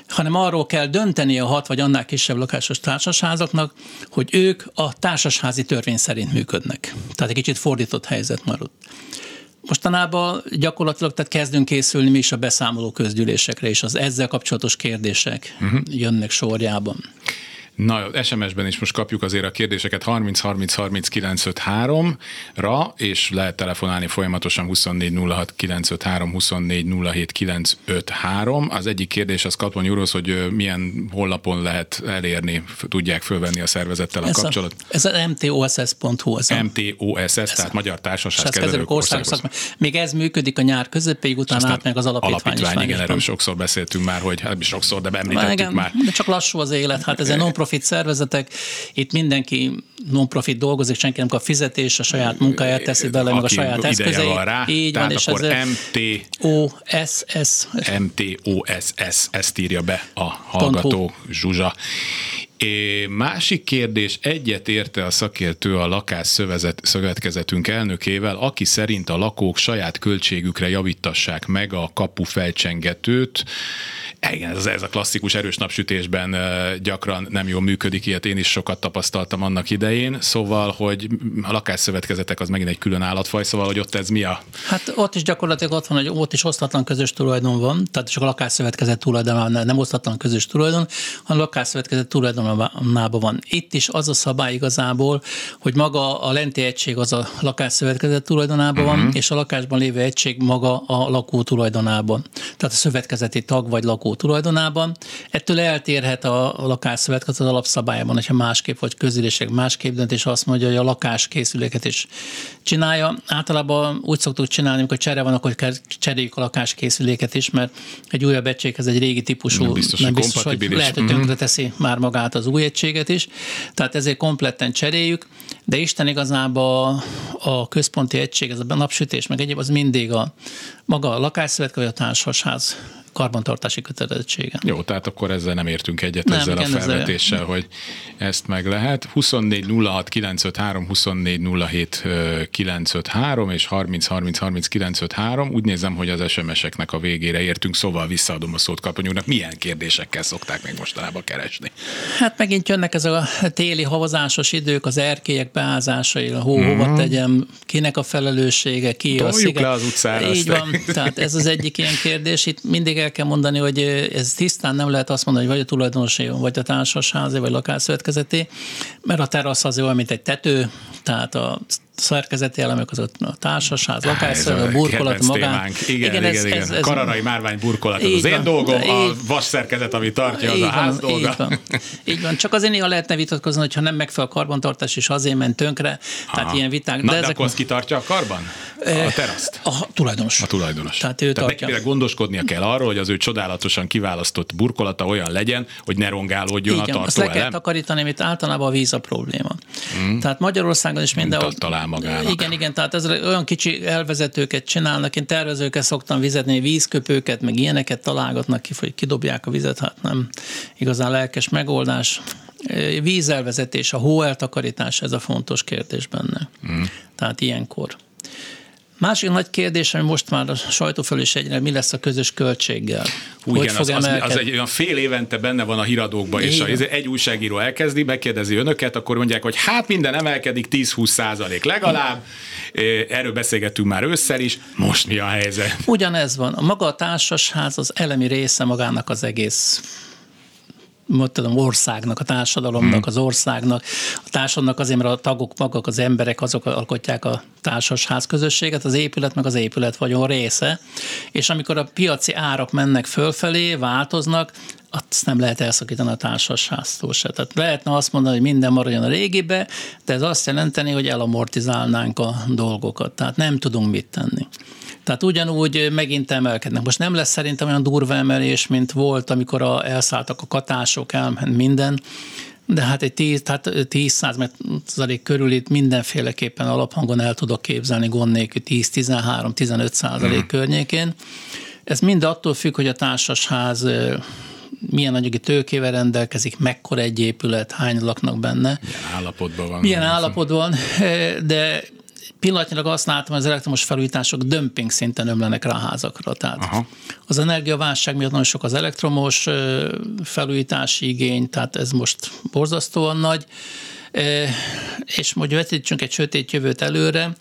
hanem arról kell dönteni a hat vagy annál kisebb lakásos társasházaknak, hogy ők a társasházi törvény szerint működnek. Tehát egy kicsit fordított helyzet már ott. Mostanában gyakorlatilag tehát kezdünk készülni mi is a beszámoló közgyűlésekre, és az ezzel kapcsolatos kérdések uh-huh. jönnek sorjában. Na, SMS-ben is most kapjuk azért a kérdéseket 30 30 30 953 ra és lehet telefonálni folyamatosan 24 06 953 24 07 953. Az egyik kérdés az Katon Jurosz, hogy milyen honlapon lehet elérni, tudják fölvenni a szervezettel a ez kapcsolat. A, ez a mtoss.hu. Ez a, MTOSS, ez tehát Magyar Társaság Kezelők Országos Szakma. Még ez működik a nyár közepéig, utána át meg az alapítvány. Alapítvány, igen, erről sokszor beszéltünk már, hogy hát sokszor, de említettük már. De csak lassú az élet, hát ez egy non-profit szervezetek, itt mindenki non-profit dolgozik, senki nem kap fizetés, a saját munkáját teszi bele, meg a saját eszközeit. Van rá, Így van, és akkor ez MT OSS. MTOSS, ezt írja be a hallgató Zsuzsa. É, másik kérdés, egyet érte a szakértő a lakás szövetkezetünk elnökével, aki szerint a lakók saját költségükre javítassák meg a kapu felcsengetőt, igen, ez, ez a klasszikus erős napsütésben gyakran nem jól működik, ilyet én is sokat tapasztaltam annak idején, szóval, hogy a lakásszövetkezetek az megint egy külön állatfaj, szóval, hogy ott ez mi a... Hát ott is gyakorlatilag ott van, hogy ott is osztatlan közös tulajdon van, tehát csak a lakásszövetkezet tulajdon nem osztatlan közös tulajdon, hanem a lakásszövetkezet tulajdon tulajdonában van. Itt is az a szabály igazából, hogy maga a lenti egység az a lakásszövetkezet tulajdonában uh-huh. van, és a lakásban lévő egység maga a lakó tulajdonában. Tehát a szövetkezeti tag vagy lakó tulajdonában. Ettől eltérhet a lakásszövetkezet az alapszabályában, hogyha másképp vagy közülések másképp dönt, és azt mondja, hogy a lakás készüléket is csinálja. Általában úgy szoktuk csinálni, amikor csere van, akkor cseréljük a lakáskészüléket is, mert egy újabb egységhez egy régi típusú, nem biztos, nem biztos hogy lehet, hogy tönkre teszi már magát az új egységet is. Tehát ezért kompletten cseréljük, de Isten igazából a központi egység, ez a napsütés, meg egyéb, az mindig a maga a vagy a társasház karbantartási kötelezettsége. Jó, tehát akkor ezzel nem értünk egyet nem, ezzel igen, a felvetéssel, ezzel... hogy ezt meg lehet. 24 06 953, 24 07 953 és 30 30 30 953. Úgy nézem, hogy az SMS-eknek a végére értünk, szóval visszaadom a szót kaponyúnak. Milyen kérdésekkel szokták még mostanában keresni? Hát megint jönnek ez a téli havazásos idők, az erkélyek beázásai, a hó mm-hmm. hova tegyem, kinek a felelőssége, ki Toljuk a sziget. le az utcára. Így van, tehát ez az egyik ilyen kérdés. Itt mindig el kell mondani, hogy ez tisztán nem lehet azt mondani, hogy vagy a tulajdonosé, vagy a társasházi, vagy lakásszövetkezeti, mert a terasz az olyan, mint egy tető, tehát a szerkezeti elemek között a társasház, lakásszög, a burkolat magán. Igen, igen, ez, igen. Ez, ez, Kararai márvány burkolat, az az én dolgom, így, a vas szerkezet, ami tartja, az a ház van, dolga. Így van. így van. Csak azért néha lehetne vitatkozni, hogyha nem megfelel a karbantartás, és azért ment tönkre, Aha. tehát ilyen viták. Na, de, de ezek... akkor az kitartja a karban? A teraszt? A tulajdonos. A tulajdonos. Tehát ő Tehát tartja. gondoskodnia kell arról, hogy az ő csodálatosan kiválasztott burkolata olyan legyen, hogy ne rongálódjon Igen, a tartó azt le kell takarítani, amit általában a víz a probléma. Mm. Tehát Magyarországon is mindenhol. Talál magának. Igen, igen, tehát ez olyan kicsi elvezetőket csinálnak, én tervezőket szoktam vizetni, vízköpőket, meg ilyeneket találgatnak ki, hogy kidobják a vizet, hát nem igazán lelkes megoldás. Vízelvezetés, a hó eltakarítás, ez a fontos kérdés benne. Mm. Tehát ilyenkor. Másik nagy kérdés, ami most már a sajtó föl is egyre, mi lesz a közös költséggel? Hú, hogy igen, fog az, az, az, egy olyan fél évente benne van a híradókban, és a, egy újságíró elkezdi, megkérdezi önöket, akkor mondják, hogy hát minden emelkedik 10-20 százalék legalább, erről beszélgettünk már ősszel is, most mi a helyzet? Ugyanez van. A maga a társasház az elemi része magának az egész tudom, országnak, a társadalomnak, hmm. az országnak. A társadalomnak azért, mert a tagok maguk, az emberek, azok alkotják a társasház közösséget, az épület meg az épület vagyon része, és amikor a piaci árak mennek fölfelé, változnak, azt nem lehet elszakítani a társasháztól se. Tehát lehetne azt mondani, hogy minden maradjon a régibe, de ez azt jelenteni, hogy elamortizálnánk a dolgokat. Tehát nem tudunk mit tenni. Tehát ugyanúgy megint emelkednek. Most nem lesz szerintem olyan durva emelés, mint volt, amikor a, elszálltak a katások, elment minden, de hát egy 10, tehát 10 százalék körül itt mindenféleképpen alaphangon el tudok képzelni gond nélkül 10-13-15 százalék hmm. környékén. Ez mind attól függ, hogy a társasház milyen anyagi tőkével rendelkezik, mekkora egy épület, hány laknak benne. Milyen állapotban van. Milyen állapotban, de pillanatnyilag azt látom, hogy az elektromos felújítások dömping szinten ömlenek rá a házakra. Tehát Aha. az energiaválság miatt nagyon sok az elektromos felújítási igény, tehát ez most borzasztóan nagy és hogy vetítsünk egy sötét jövőt előre,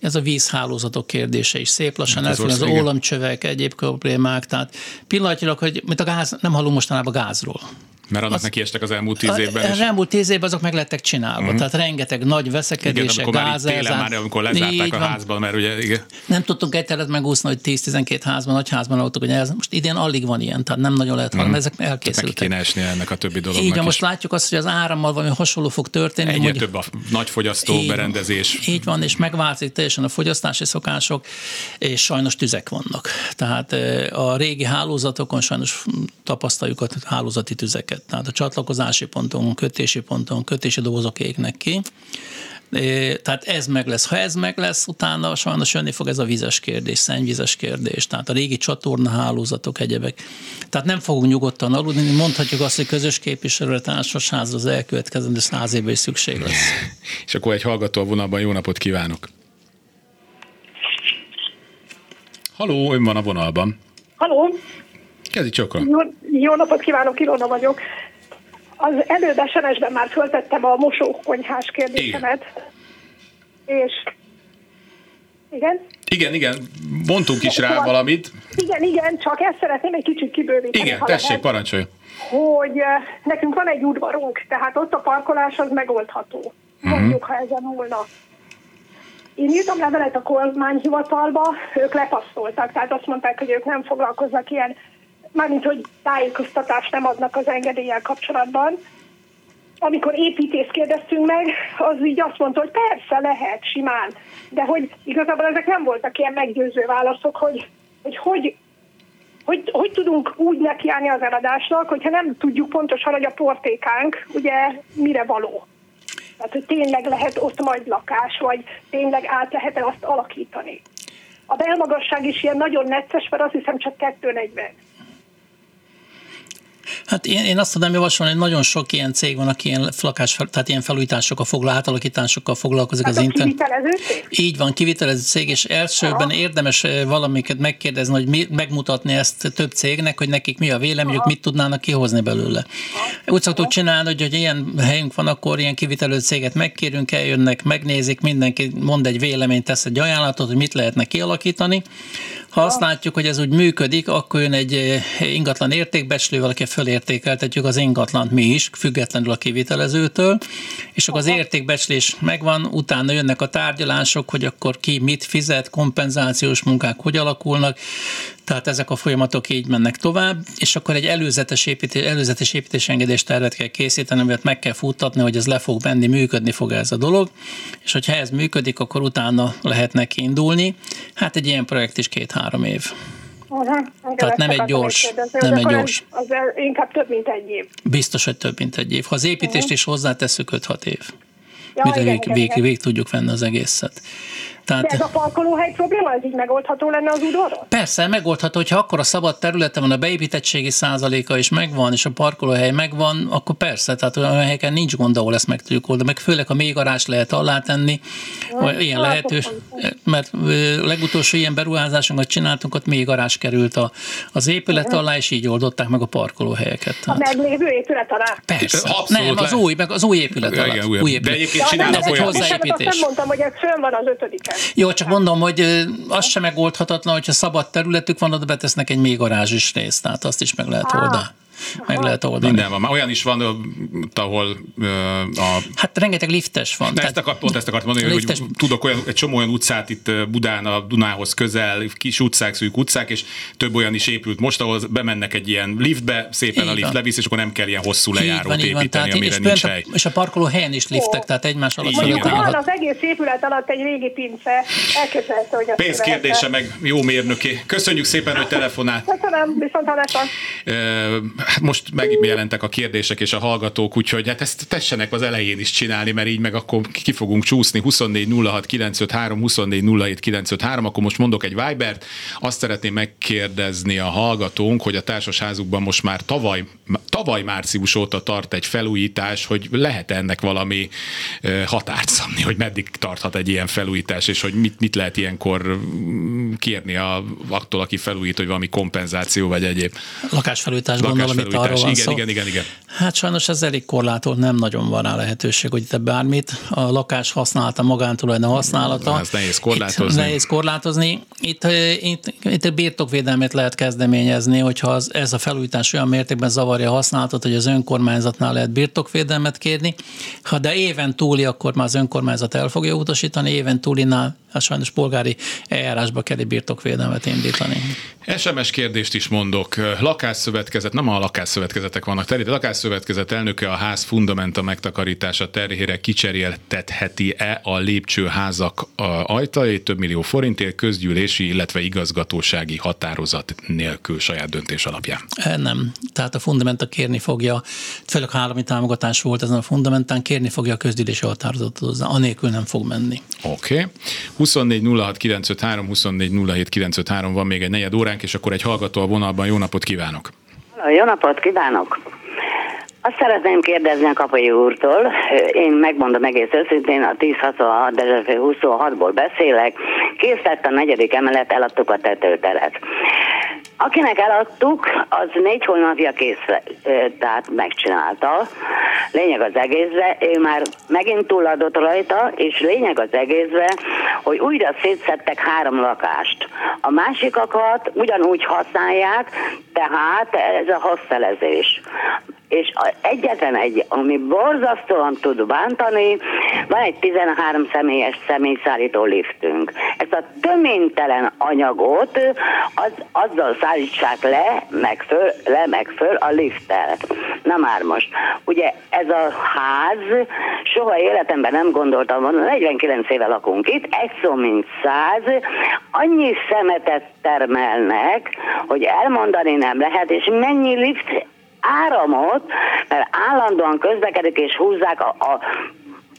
ez a vízhálózatok kérdése is szép lassan hát elfél, az, az ólamcsövek, egyéb problémák, tehát pillanatilag, hogy mint a gáz, nem hallunk mostanában gázról. Mert annak az, neki estek az elmúlt tíz évben Az elmúlt tíz évben azok meg lettek csinálva. Uh-huh. Tehát rengeteg nagy veszekedések, gázelzás. Már, amikor lezárták a házban, mert ugye igen. Nem tudtunk egy teret megúszni, hogy 10-12 házban, nagy házban voltunk, hogy ez most idén alig van ilyen, tehát nem nagyon lehet uh-huh. ezek elkészültek. Tehát neki kéne esni ennek a többi dolognak Így van, most látjuk azt, hogy az árammal valami hasonló fog történni. Egyre több a nagy fogyasztó így, berendezés. Így van, és megváltozik teljesen a fogyasztási szokások, és sajnos tüzek vannak. Tehát a régi hálózatokon sajnos tapasztaljuk a hálózati tüzeket. Tehát a csatlakozás csatlakozási ponton, kötési ponton, kötési dobozok égnek ki. Tehát ez meg lesz. Ha ez meg lesz, utána sajnos jönni fog ez a vizes kérdés, szennyvizes kérdés, tehát a régi csatornahálózatok, egyebek. Tehát nem fogunk nyugodtan aludni, mondhatjuk azt, hogy közös képviselőre társasház az elkövetkezendő száz évben is szükség lesz. És akkor egy hallgató a vonalban, jó napot kívánok! Haló, ön van a vonalban. Haló! Kezdj csokra. Jó, jó napot kívánok, Ilona vagyok. Az előbb SMS-ben már föltettem a mosókonyhás kérdésemet, és Igen? Igen, igen, mondtunk is rá Szóval- valamit. Igen, igen, csak ezt szeretném egy kicsit kibővíteni. Igen, tessék, lehet. parancsolja. hogy nekünk van egy udvarunk, tehát ott a parkolás az megoldható. Mondjuk, ha ezen múlna. Én írtam levelet a kormányhivatalba, ők lepasztoltak, tehát azt mondták, hogy ők nem foglalkoznak ilyen, mármint, hogy tájékoztatást nem adnak az engedéllyel kapcsolatban. Amikor építész kérdeztünk meg, az így azt mondta, hogy persze lehet, simán, de hogy igazából ezek nem voltak ilyen meggyőző válaszok, hogy hogy, hogy hogy, hogy tudunk úgy nekiállni az eladásnak, hogyha nem tudjuk pontosan, hogy a portékánk ugye mire való. Tehát, hogy tényleg lehet ott majd lakás, vagy tényleg át lehet-e azt alakítani. A belmagasság is ilyen nagyon necces, mert azt hiszem csak 240. Hát én, én azt tudom javasolni, hogy nagyon sok ilyen cég van, aki ilyen, lakás, tehát ilyen felújításokkal, foglal, átalakításokkal foglalkozik Tehát az internet. Így van, kivitelező cég, és elsőben érdemes eh, valamiket megkérdezni, hogy mi, megmutatni ezt több cégnek, hogy nekik mi a véleményük, mit tudnának kihozni belőle. Úgy szoktuk csinálni, hogy, hogy ilyen helyünk van, akkor ilyen kivitelező céget megkérünk, eljönnek, megnézik, mindenki mond egy véleményt, tesz egy ajánlatot, hogy mit lehetne kialakítani. Ha azt látjuk, hogy ez úgy működik, akkor jön egy eh, ingatlan értékbecslővel, aki fölértékeltetjük az ingatlant mi is, függetlenül a kivitelezőtől, és akkor az értékbecslés megvan, utána jönnek a tárgyalások, hogy akkor ki mit fizet, kompenzációs munkák hogy alakulnak, tehát ezek a folyamatok így mennek tovább, és akkor egy előzetes, építés, előzetes építésengedés tervet kell készíteni, amit meg kell futtatni, hogy ez le fog menni, működni fog ez a dolog, és hogyha ez működik, akkor utána lehet neki indulni. Hát egy ilyen projekt is két-három év. Uh-huh. Tehát nem egy gyors- nem egy gyors. Ez, az inkább több, mint egy év. Biztos, hogy több, mint egy év. Ha az építést is hozzátesszük 5-6 év. Ja, Mire igen, vég, igen, vég, igen. vég tudjuk venni az egészet. De ez Tehát a parkolóhely probléma, ez így megoldható lenne az udvaron? persze megoldható, hogyha akkor a szabad területe van, a beépítettségi százaléka is megvan, és a parkolóhely megvan, akkor persze, tehát olyan helyeken nincs gond, ahol ezt meg tudjuk oldani, meg főleg a még garázs lehet alátenni, vagy ilyen hát, lehetős, mert legutolsó ilyen beruházásunkat csináltunk, ott még garázs került a, az épület alá, és így oldották meg a parkolóhelyeket. A Tehát. meglévő épület alá? Persze. Abszolút Nem, az le- új, meg az új épület Igen, alatt. új- új de épület. egyébként Ja, csinálnak olyan- nem mondtam, hogy ez fönn van az ötödiken. Jó, csak mondom, hogy az sem megoldhatatlan, hogyha szabad területük van, oda betesznek egy még garázs is részt, tehát azt is meg lehet oldani. Meg lehet oldani. Minden van. Már olyan is van, ahol a Hát rengeteg liftes van. Na, ezt akart, pont ezt akartam mondani, hogy Liftes- tudok olyan, egy csomó olyan utcát itt Budán, a Dunához közel, kis utcák, szűk utcák, és több olyan is épült most, ahol bemennek egy ilyen liftbe, szépen Így a lift van. levisz, és akkor nem kell ilyen hosszú lejárót van, így van. építeni, Tehát, amire és, nincs hely. a, és a parkoló helyen is liftek, Ó. tehát egymás alatt Mondjuk van az egész épület alatt egy régi pince, elképzelhető, hogy azt Pénz lehetne. kérdése meg jó mérnöké. Köszönjük szépen, hogy telefonált. Köszönöm, viszont hallásra. Hát most megjelentek a kérdések és a hallgatók, úgyhogy hát ezt tessenek az elején is csinálni, mert így meg akkor ki fogunk csúszni 24 06 953, 24 07 953, akkor most mondok egy Vibert. Azt szeretném megkérdezni a hallgatónk, hogy a társasházukban most már tavaly, tavaly március óta tart egy felújítás, hogy lehet ennek valami határt szabni, hogy meddig tarthat egy ilyen felújítás, és hogy mit, mit lehet ilyenkor mm, kérni a, attól, aki felújít, hogy valami kompenzáció vagy egyéb. Lakásfelújítás gondolom, itt arról van Igen, szó. igen, igen, igen. Hát sajnos ez elég korlátolt, nem nagyon van rá lehetőség, hogy itt bármit. A lakás használata, magántulajdon használata. Ez nehéz korlátozni. Itt nehéz korlátozni. Itt, itt, itt a birtokvédelmet lehet kezdeményezni, hogyha az, ez a felújítás olyan mértékben zavarja a használatot, hogy az önkormányzatnál lehet birtokvédelmet kérni. Ha de éven túli, akkor már az önkormányzat el fogja utasítani, éven túlinál hát sajnos polgári eljárásba kell egy birtokvédelmet indítani. SMS kérdést is mondok. Lakásszövetkezet, nem a lakásszövetkezetek vannak terén, a lakásszövetkezet elnöke a ház fundamenta megtakarítása terhére kicseréltetheti-e a lépcsőházak ajtajait több millió forintért közgyűlési, illetve igazgatósági határozat nélkül saját döntés alapján. Eh, Nem. Tehát a fundamenta kérni fogja, főleg ha állami támogatás volt ezen a fundamentán, kérni fogja a közgyűlési határozatot hozzá, anélkül nem fog menni. Oké. Okay. 24 06 953, 24 07 953 van még egy negyed óránk, és akkor egy hallgató a vonalban. Jó napot kívánok! Jó napot kívánok! Azt szeretném kérdezni a Kapai úrtól, én megmondom egész őszintén, a 1066 Dezsefő 26-ból beszélek, kész lett a negyedik emelet, eladtuk a tetőteret. Akinek eladtuk, az négy hónapja kész, tehát megcsinálta. Lényeg az egészre, ő már megint túladott rajta, és lényeg az egészre, hogy újra szétszettek három lakást. A másikakat ugyanúgy használják, tehát ez a hostelezés és egyetlen egy, ami borzasztóan tud bántani, van egy 13 személyes személyszállító liftünk. Ezt a töménytelen anyagot az, azzal szállítsák le, meg föl, le, meg föl a lifttel. Na már most, ugye ez a ház, soha életemben nem gondoltam volna, 49 éve lakunk itt, egy szó mint száz, annyi szemetet termelnek, hogy elmondani nem lehet, és mennyi lift áramot, mert állandóan közlekedik és húzzák a, a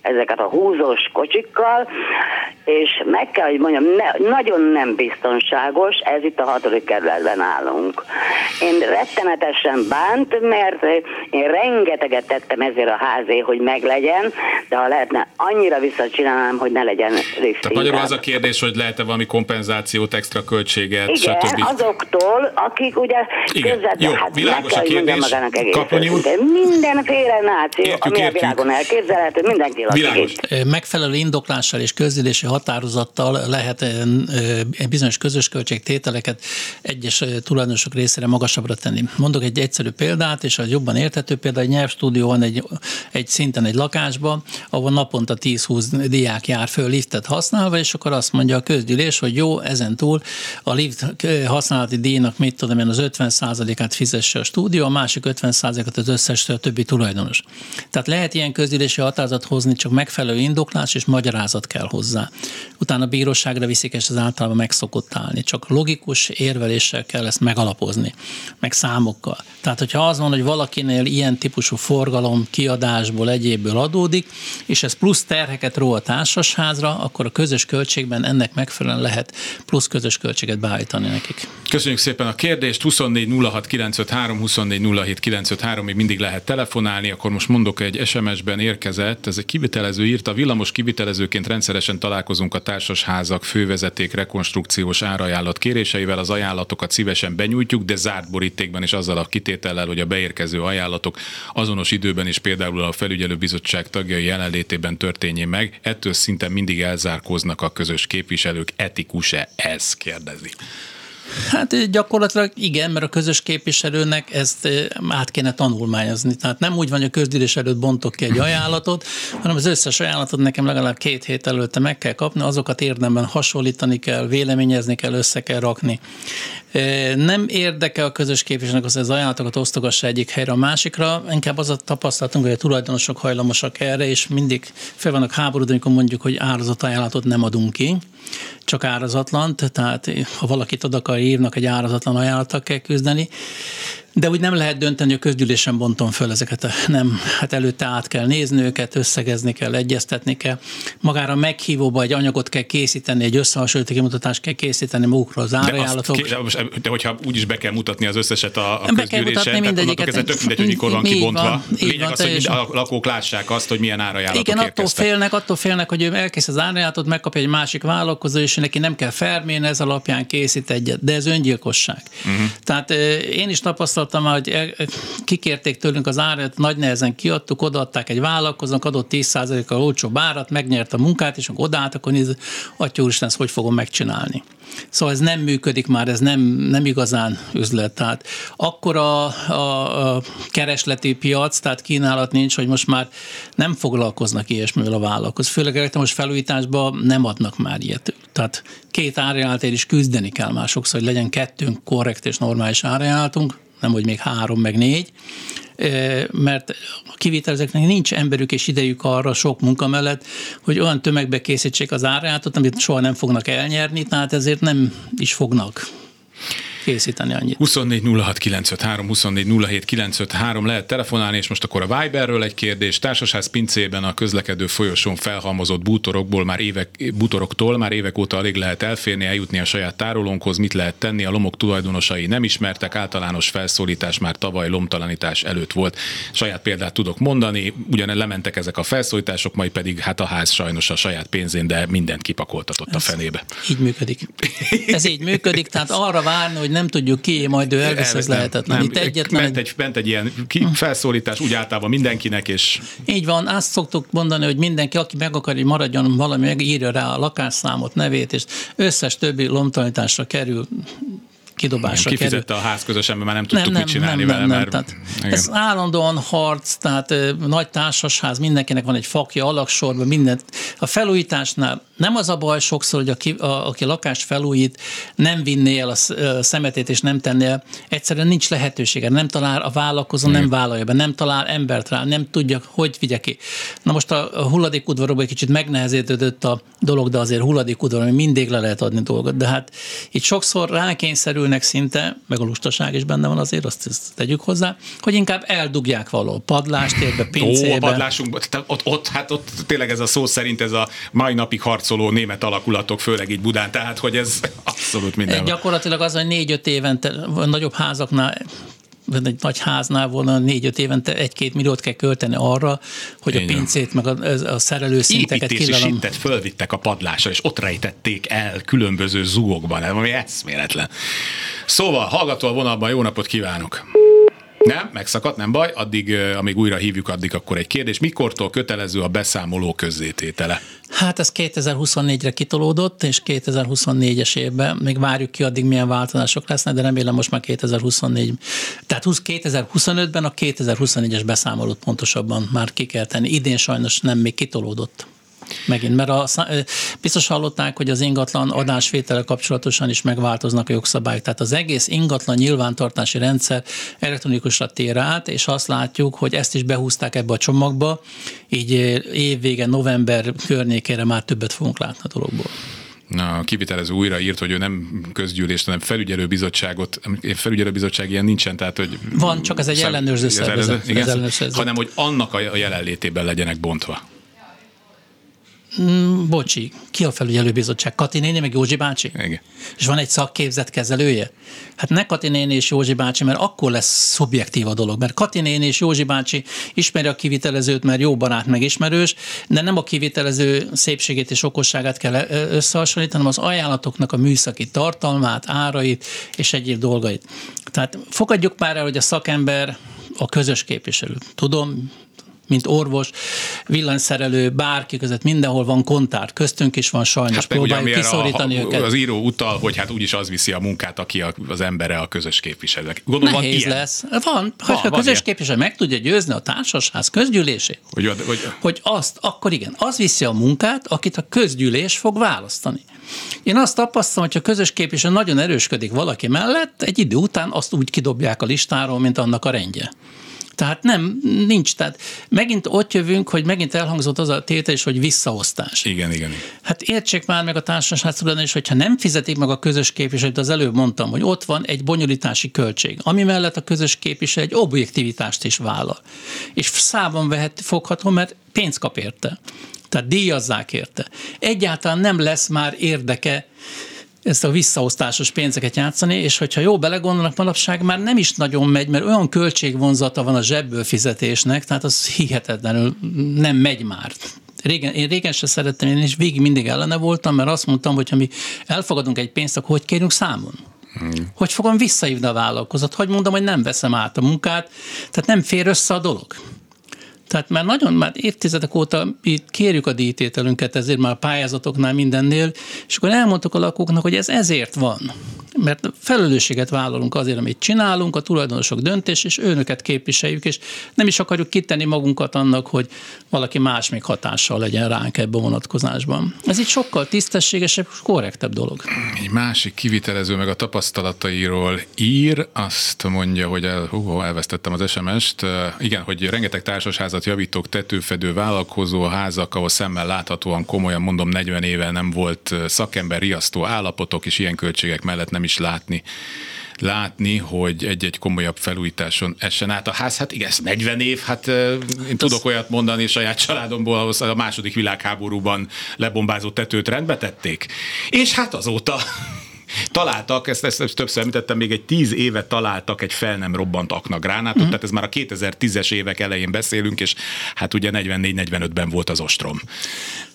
ezeket a húzós kocsikkal, és meg kell, hogy mondjam, ne, nagyon nem biztonságos, ez itt a hatodik kerületben állunk. Én rettenetesen bánt, mert én rengeteget tettem ezért a házé, hogy meglegyen, de ha lehetne, annyira visszacsinálnám, hogy ne legyen lift. Tehát magyarul az a kérdés, hogy lehet-e valami kompenzációt, extra költséget, Igen, stb. azoktól, akik ugye Igen. közvetlen, Jó, hát világos a kell, mondjam kérdés. magának egész Kaplonyi úr? Mindenféle náció, Értjük, ami a értjük. világon elképzelhető, mindenki Világos. Megfelelő indoklással és közülési határozattal lehet bizonyos közös költségtételeket egyes tulajdonosok részére magasabbra tenni. Mondok egy egyszerű példát, és az jobban érthető példa, egy nyelvstúdió van egy, egy szinten egy lakásban, ahol naponta 10-20 diák jár föl liftet használva, és akkor azt mondja a közgyűlés, hogy jó, ezen túl a lift használati díjnak, mit tudom én, az 50%-át fizesse a stúdió, a másik 50%-át az összes többi tulajdonos. Tehát lehet ilyen közgyűlési határozat hozni, csak megfelelő indoklás és magyarázat kell hozzá. Utána bíróságra viszik, és ez általában meg szokott állni. Csak logikus érveléssel kell ezt megalapozni, meg számokkal. Tehát, hogyha az van, hogy valakinél ilyen típusú forgalom kiadásból, egyébből adódik, és ez plusz terheket ró a társasházra, akkor a közös költségben ennek megfelelően lehet plusz közös költséget beállítani nekik. Köszönjük szépen a kérdést, 24 06 953, 24 07 953, még mindig lehet telefonálni, akkor most mondok egy SMS-ben érkezett, ez egy kivitelező írta, villamos kivitelezőként rendszeresen találkozunk a társasházak fővezeték rekonstrukciós árajánlat kéréseivel, az ajánlatokat szívesen benyújtjuk, de zárt borítékban és azzal a kitétellel, hogy a beérkező ajánlatok azonos időben és például a felügyelőbizottság tagjai jelenlétében történjen meg, ettől szinte mindig elzárkóznak a közös képviselők, etikus-e ez, kérdezi. Hát gyakorlatilag igen, mert a közös képviselőnek ezt eh, át kéne tanulmányozni. Tehát nem úgy van, hogy a közgyűlés előtt bontok ki egy ajánlatot, hanem az összes ajánlatot nekem legalább két hét előtte meg kell kapni, azokat érdemben hasonlítani kell, véleményezni kell, össze kell rakni. Eh, Nem érdekel a közös képviselőnek az, hogy az ajánlatokat osztogassa egyik helyre a másikra, inkább az a tapasztalatunk, hogy a tulajdonosok hajlamosak erre, és mindig fel vannak háborodni, amikor mondjuk, hogy árazott ajánlatot nem adunk ki, csak árazatlan, tehát ha valakit oda akar írnak, egy árazatlan ajánlattal kell küzdeni. De úgy nem lehet dönteni, hogy a közgyűlésen bontom föl ezeket, a, nem, hát előtte át kell nézni őket, összegezni kell, egyeztetni kell. Magára meghívóba egy anyagot kell készíteni, egy összehasonlító kimutatást kell készíteni magukról az azt, árajánlatok. de most- de hogyha úgyis be kell mutatni az összeset a, a Be kell mutatni mindegyiket. kezdve tök mindegy, hogy mikor van kibontva. van, Lényeg van, az, hogy a lakók lássák azt, hogy milyen árajánlatok Igen, attól érkeztek. félnek, attól félnek, hogy ő elkész az árajánlatot, megkapja egy másik vállalkozó, és neki nem kell fermén, ez alapján készít egyet, de ez öngyilkosság. Uh-huh. Tehát én is tapasztaltam, hogy el- kikérték tőlünk az árat, nagy nehezen kiadtuk, odaadták egy vállalkozónak, adott 10%-kal olcsóbb árat, megnyert a munkát, és akkor odaállt, akkor nézd, atya úristen, ezt hogy fogom megcsinálni. Szóval ez nem működik már, ez nem, nem igazán üzlet. Tehát akkor a, a, a keresleti piac, tehát kínálat nincs, hogy most már nem foglalkoznak ilyesmivel a vállalkozók. Főleg elektromos felújításban nem adnak már ilyet. Tehát két árajánlatért is küzdeni kell már sokszor, hogy legyen kettőnk korrekt és normális árajánlatunk, nem hogy még három, meg négy, mert a kivitelezőknek nincs emberük és idejük arra sok munka mellett, hogy olyan tömegbe készítsék az árajánlatot, amit soha nem fognak elnyerni, tehát ezért nem is fognak készíteni annyit. 24 06 953, 24 07 953 lehet telefonálni, és most akkor a Viberről egy kérdés. Társasház pincében a közlekedő folyosón felhalmozott bútorokból már évek, bútoroktól már évek óta alig lehet elférni, eljutni a saját tárolónkhoz, mit lehet tenni, a lomok tulajdonosai nem ismertek, általános felszólítás már tavaly lomtalanítás előtt volt. Saját példát tudok mondani, ugyan lementek ezek a felszólítások, majd pedig hát a ház sajnos a saját pénzén, de mindent kipakoltatott a fenébe. Így működik. Ez így működik, tehát arra várni, hogy nem tudjuk ki, majd ő elvisz, ez lehetetlen. Nem, Itt egyetlen ment, egy, ment egy ilyen ki, felszólítás úgy általában mindenkinek, és Így van, azt szoktuk mondani, hogy mindenki, aki meg akar, hogy maradjon valami, meg írja rá a lakásszámot, nevét, és összes többi lomtalanításra kerül kidobásra kerül. kifizette a ház közösen, mert már nem tudtuk mit csinálni vele. Mert, Tehát igen. ez állandóan harc, tehát ö, nagy társasház, mindenkinek van egy fakja, alaksorban, mindent. A felújításnál nem az a baj sokszor, hogy aki, a, aki lakást felújít, nem vinné el a szemetét és nem tenné el. Egyszerűen nincs lehetősége, nem talál a vállalkozó, nem vállalja be, nem talál embert rá, nem tudja, hogy vigye ki. Na most a, a hulladékudvarokban egy kicsit megnehezedett a dolog, de azért hulladékudvaron mindig le lehet adni dolgot. De hát itt sokszor rákényszerülnek szinte, meg a lustaság is benne van azért, azt, tegyük hozzá, hogy inkább eldugják valahol padlástérbe, Ó, a pincébe. padlásunkban, ott, ott, hát ott tényleg ez a szó szerint ez a mai napig harcoló német alakulatok, főleg így Budán, tehát hogy ez abszolút minden. Gyakorlatilag az, hogy négy-öt évente, nagyobb házaknál egy nagy háznál volna négy-öt évente egy-két milliót kell költeni arra, hogy a Így van. pincét, meg a, a szerelőszinteket Építési kilalom. sintet fölvittek a padlásra, és ott rejtették el különböző zugokban. Valami eszméletlen. Szóval, hallgató a vonalban, jó napot kívánok! Nem, megszakadt, nem baj, addig, amíg újra hívjuk, addig akkor egy kérdés. Mikortól kötelező a beszámoló közzététele? Hát ez 2024-re kitolódott, és 2024-es évben még várjuk ki, addig milyen változások lesznek, de remélem most már 2024, tehát 20 2025-ben a 2024-es beszámolót pontosabban már ki kell tenni. Idén sajnos nem még kitolódott. Megint, mert a, biztos hallották, hogy az ingatlan adásvétele kapcsolatosan is megváltoznak a jogszabályok. Tehát az egész ingatlan nyilvántartási rendszer elektronikusra tér át, és azt látjuk, hogy ezt is behúzták ebbe a csomagba, így évvége, november környékére már többet fogunk látni a dologból. Na, a kivitelező újra írt, hogy ő nem közgyűlést, hanem felügyelőbizottságot, felügyelőbizottság ilyen nincsen, tehát hogy... Van, csak ez egy Szem- ellenőrző ez szervezet. Igen, Ez ellenőrző hanem hogy annak a jelenlétében legyenek bontva. Bocsi, ki a felügyelőbizottság? Kati néni, meg Józsi bácsi? Igen. És van egy szakképzett kezelője? Hát ne Kati néni és Józsi bácsi, mert akkor lesz szubjektív a dolog. Mert Kati néni és Józsi bácsi ismeri a kivitelezőt, mert jó barát, meg ismerős, de nem a kivitelező szépségét és okosságát kell összehasonlítani, hanem az ajánlatoknak a műszaki tartalmát, árait és egyéb dolgait. Tehát fogadjuk már el, hogy a szakember a közös képviselő. Tudom, mint orvos, villanyszerelő, bárki között mindenhol van kontár, köztünk is van sajnos, hát ugye, próbáljuk amire kiszorítani a, őket. az író utal, hogy hát úgyis az viszi a munkát, aki a, az embere a közös képviselőnek. Gondolom, van Nehéz ilyen, lesz. Van, ha a van közös ilyen. képviselő meg tudja győzni a társasház közgyűlését, Hogy, hogy, hogy azt, akkor igen, az viszi a munkát, akit a közgyűlés fog választani. Én azt tapasztalom, hogy a közös képviselő nagyon erősködik valaki mellett, egy idő után azt úgy kidobják a listáról, mint annak a rendje. Tehát nem, nincs. Tehát megint ott jövünk, hogy megint elhangzott az a tétel is, hogy visszaosztás. igen, igen. Hát értsék már meg a társaság tulajdonos, hogyha nem fizetik meg a közös képviselőt, az előbb mondtam, hogy ott van egy bonyolítási költség, ami mellett a közös képviselő egy objektivitást is vállal. És számon vehet, fogható, mert pénzt kap érte. Tehát díjazzák érte. Egyáltalán nem lesz már érdeke ezt a visszaosztásos pénzeket játszani, és hogyha jó belegondolnak, manapság már nem is nagyon megy, mert olyan költségvonzata van a zsebből fizetésnek, tehát az hihetetlenül nem megy már. Régen, én régen se szerettem, én is végig mindig ellene voltam, mert azt mondtam, hogy ha mi elfogadunk egy pénzt, akkor hogy kérünk számon? Hmm. Hogy fogom visszahívni a vállalkozót? Hogy mondom, hogy nem veszem át a munkát? Tehát nem fér össze a dolog. Tehát már nagyon, már évtizedek óta itt kérjük a díjtételünket, ezért már a pályázatoknál mindennél, és akkor elmondtuk a lakóknak, hogy ez ezért van. Mert felelősséget vállalunk azért, amit csinálunk, a tulajdonosok döntés, és önöket képviseljük, és nem is akarjuk kitenni magunkat annak, hogy valaki más még hatással legyen ránk ebben a vonatkozásban. Ez így sokkal tisztességesebb, korrektebb dolog. Egy másik kivitelező meg a tapasztalatairól ír, azt mondja, hogy el, hú, elvesztettem az SMS-t. Igen, hogy rengeteg társasházat javítók, tetőfedő, vállalkozó házak, ahol szemmel láthatóan komolyan mondom 40 éve nem volt szakember, riasztó állapotok, és ilyen költségek mellett nem is látni látni, hogy egy-egy komolyabb felújításon essen át a ház. Hát igen, ez 40 év, hát én tudok olyat mondani saját családomból, ahol a második világháborúban lebombázott tetőt rendbe tették. És hát azóta találtak, ezt, ezt, ezt többször említettem, még egy tíz éve találtak egy fel nem robbant aknagránátot, uh-huh. tehát ez már a 2010-es évek elején beszélünk, és hát ugye 44-45-ben volt az ostrom.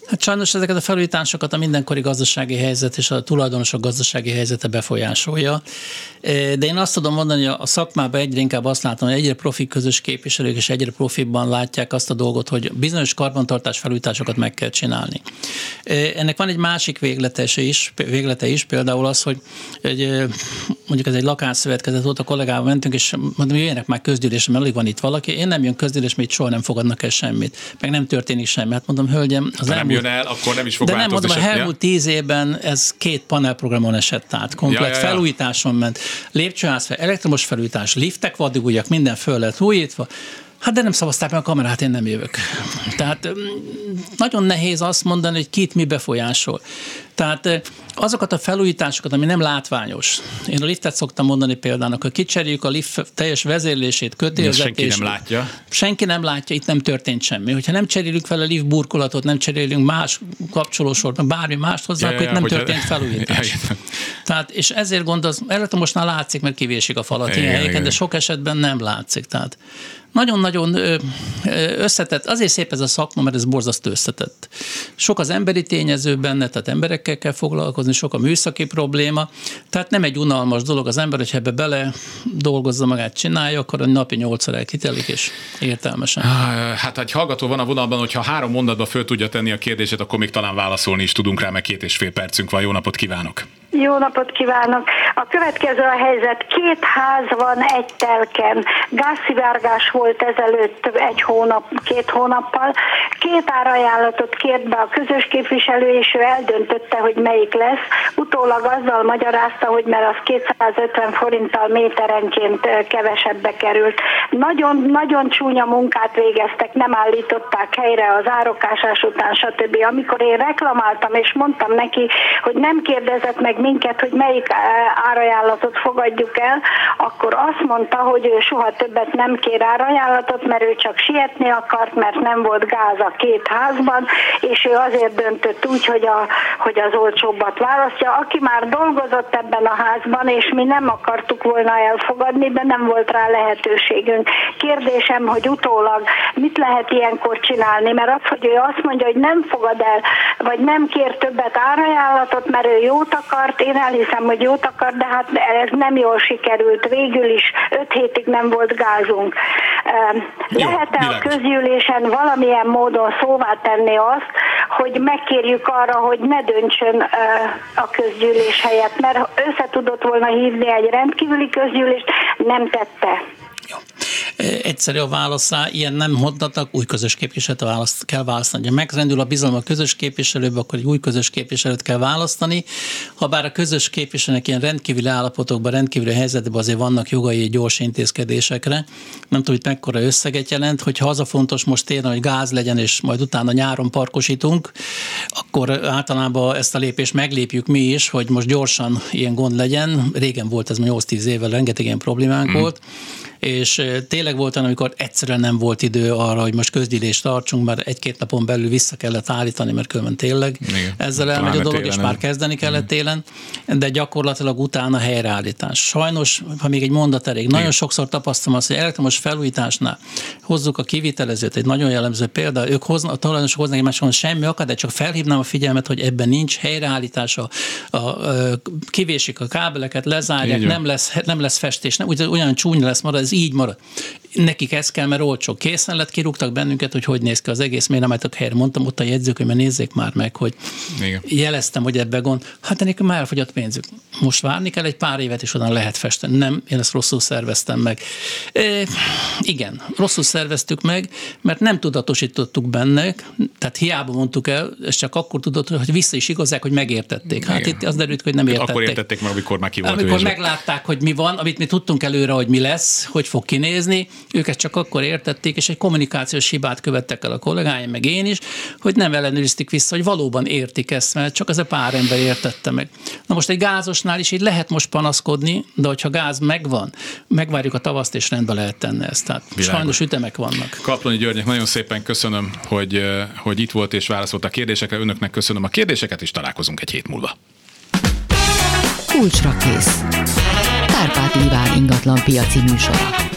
Hát sajnos ezeket a felújításokat a mindenkori gazdasági helyzet és a tulajdonosok gazdasági helyzete befolyásolja. De én azt tudom mondani, hogy a szakmában egyre inkább azt látom, hogy egyre profi közös képviselők és egyre profibban látják azt a dolgot, hogy bizonyos karbantartás felújításokat meg kell csinálni. Ennek van egy másik véglete is, véglete is például az, hogy egy, mondjuk ez egy lakásszövetkezet volt, a kollégával mentünk, és mondom, jöjjenek már közgyűlésre, mert alig van itt valaki. Én nem jön közgyűlés, mert itt soha nem fogadnak el semmit, meg nem történik semmi. Hát mondom, hölgyem, az elmúlt jön el, akkor nem is fog De nem mondom, a elmúlt tíz évben ez két panelprogramon esett át, komplet ja, ja, ja. felújításon ment. Lépcsőház fel, elektromos felújítás, liftek, vadugújak, minden föl lett újítva. Hát de nem szavazták meg a kamerát, én nem jövök. Tehát nagyon nehéz azt mondani, hogy kit mi befolyásol. Tehát azokat a felújításokat, ami nem látványos. Én a liftet szoktam mondani példának, hogy kicseréljük a lift teljes vezérlését, kötélzetését. Senki nem látja. Senki nem látja, itt nem történt semmi. Hogyha nem cserélünk fel a lift burkolatot, nem cserélünk más kapcsolósort, bármi mást hozzá, ja, akkor ja, itt nem történt a... felújítás. Ja, Tehát, és ezért gondolom, előtte most már látszik, mert kivésik a falat ilyen helyeken, de sok esetben nem látszik. Tehát nagyon-nagyon összetett, azért szép ez a szakma, mert ez borzasztó összetett. Sok az emberi tényező benne, tehát emberekkel kell foglalkozni, sok a műszaki probléma, tehát nem egy unalmas dolog az ember, hogyha ebbe bele dolgozza magát, csinálja, akkor a napi nyolcszor elkitelik, és értelmesen. Hát egy hallgató van a vonalban, hogyha három mondatba föl tudja tenni a kérdését, akkor még talán válaszolni is tudunk rá, meg két és fél percünk van. Jó napot kívánok! Jó napot kívánok! A következő a helyzet. Két ház van egy telken. Gázszivárgás volt ezelőtt egy hónap, két hónappal. Két árajánlatot kért be a közös képviselő, és ő eldöntötte, hogy melyik lesz. Utólag azzal magyarázta, hogy mert az 250 forinttal méterenként kevesebbe került. Nagyon, nagyon csúnya munkát végeztek, nem állították helyre az árokásás után, stb. Amikor én reklamáltam, és mondtam neki, hogy nem kérdezett meg minket, hogy melyik árajánlatot fogadjuk el, akkor azt mondta, hogy ő soha többet nem kér árajánlatot, mert ő csak sietni akart, mert nem volt gáz a két házban, és ő azért döntött úgy, hogy, a, hogy az olcsóbbat választja. Aki már dolgozott ebben a házban, és mi nem akartuk volna elfogadni, de nem volt rá lehetőségünk. Kérdésem, hogy utólag mit lehet ilyenkor csinálni, mert az, hogy ő azt mondja, hogy nem fogad el, vagy nem kér többet árajánlatot, mert ő jót akar, akart, én elhiszem, hogy jót akart, de hát ez nem jól sikerült. Végül is öt hétig nem volt gázunk. Lehet-e a közgyűlésen valamilyen módon szóvá tenni azt, hogy megkérjük arra, hogy ne döntsön a közgyűlés helyett, mert össze tudott volna hívni egy rendkívüli közgyűlést, nem tette. Egyszerű a válaszá, ilyen nem mondhatnak, új közös képviselőt választ, kell választani. Ha megrendül a bizalom a közös képviselőbe, akkor egy új közös képviselőt kell választani. Ha bár a közös képviselőnek ilyen rendkívüli állapotokban, rendkívüli helyzetben azért vannak jogai gyors intézkedésekre. Nem tudom, hogy mekkora összeget jelent, hogyha az a fontos most tényleg, hogy gáz legyen, és majd utána nyáron parkosítunk, akkor általában ezt a lépést meglépjük mi is, hogy most gyorsan ilyen gond legyen. Régen volt ez 8-10 évvel, rengeteg ilyen problémánk mm. volt és tényleg volt olyan, amikor egyszerűen nem volt idő arra, hogy most közgyűlést tartsunk, mert egy-két napon belül vissza kellett állítani, mert különben tényleg Igen. ezzel elmegy a dolog, és már kezdeni kellett télen, de gyakorlatilag utána helyreállítás. Sajnos, ha még egy mondat elég, Igen. nagyon sokszor tapasztalom azt, hogy elektromos felújításnál hozzuk a kivitelezőt, egy nagyon jellemző példa, ők hoznak, a tulajdonosok hoznak egy máson semmi akad, de csak felhívnám a figyelmet, hogy ebben nincs helyreállítása, a, a, kivésik a kábeleket, lezárják, nem lesz, nem lesz festés, nem, ugyan csúnya lesz marad, ez így marad nekik ez kell, mert olcsó. Készen lett, kirúgtak bennünket, hogy hogy néz ki az egész, álltak helyre. Mondtam ott a jegyzőkönyvben, nézzék már meg, hogy Igen. jeleztem, hogy ebbe gond. Hát nekem már elfogyott pénzük. Most várni kell egy pár évet, és onnan lehet festeni. Nem, én ezt rosszul szerveztem meg. E, igen, rosszul szerveztük meg, mert nem tudatosítottuk benne, tehát hiába mondtuk el, és csak akkor tudott, hogy vissza is igazák, hogy megértették. Hát Igen. itt az derült, hogy nem értették. Akkor értették meg, amikor már ki volt Amikor meglátták, hogy mi van, amit mi tudtunk előre, hogy mi lesz, hogy fog kinézni, ők ezt csak akkor értették, és egy kommunikációs hibát követtek el a kollégáim, meg én is, hogy nem ellenőrizték vissza, hogy valóban értik ezt, mert csak ez a pár ember értette meg. Na most egy gázosnál is így lehet most panaszkodni, de hogyha gáz megvan, megvárjuk a tavaszt, és rendbe lehet tenni ezt. Tehát Világos. sajnos ütemek vannak. Kaplonyi Györgynek nagyon szépen köszönöm, hogy, hogy itt volt és válaszolt a kérdésekre. Önöknek köszönöm a kérdéseket, és találkozunk egy hét múlva. Kulcsra kész. Kárpát Iván ingatlan piaci műsora.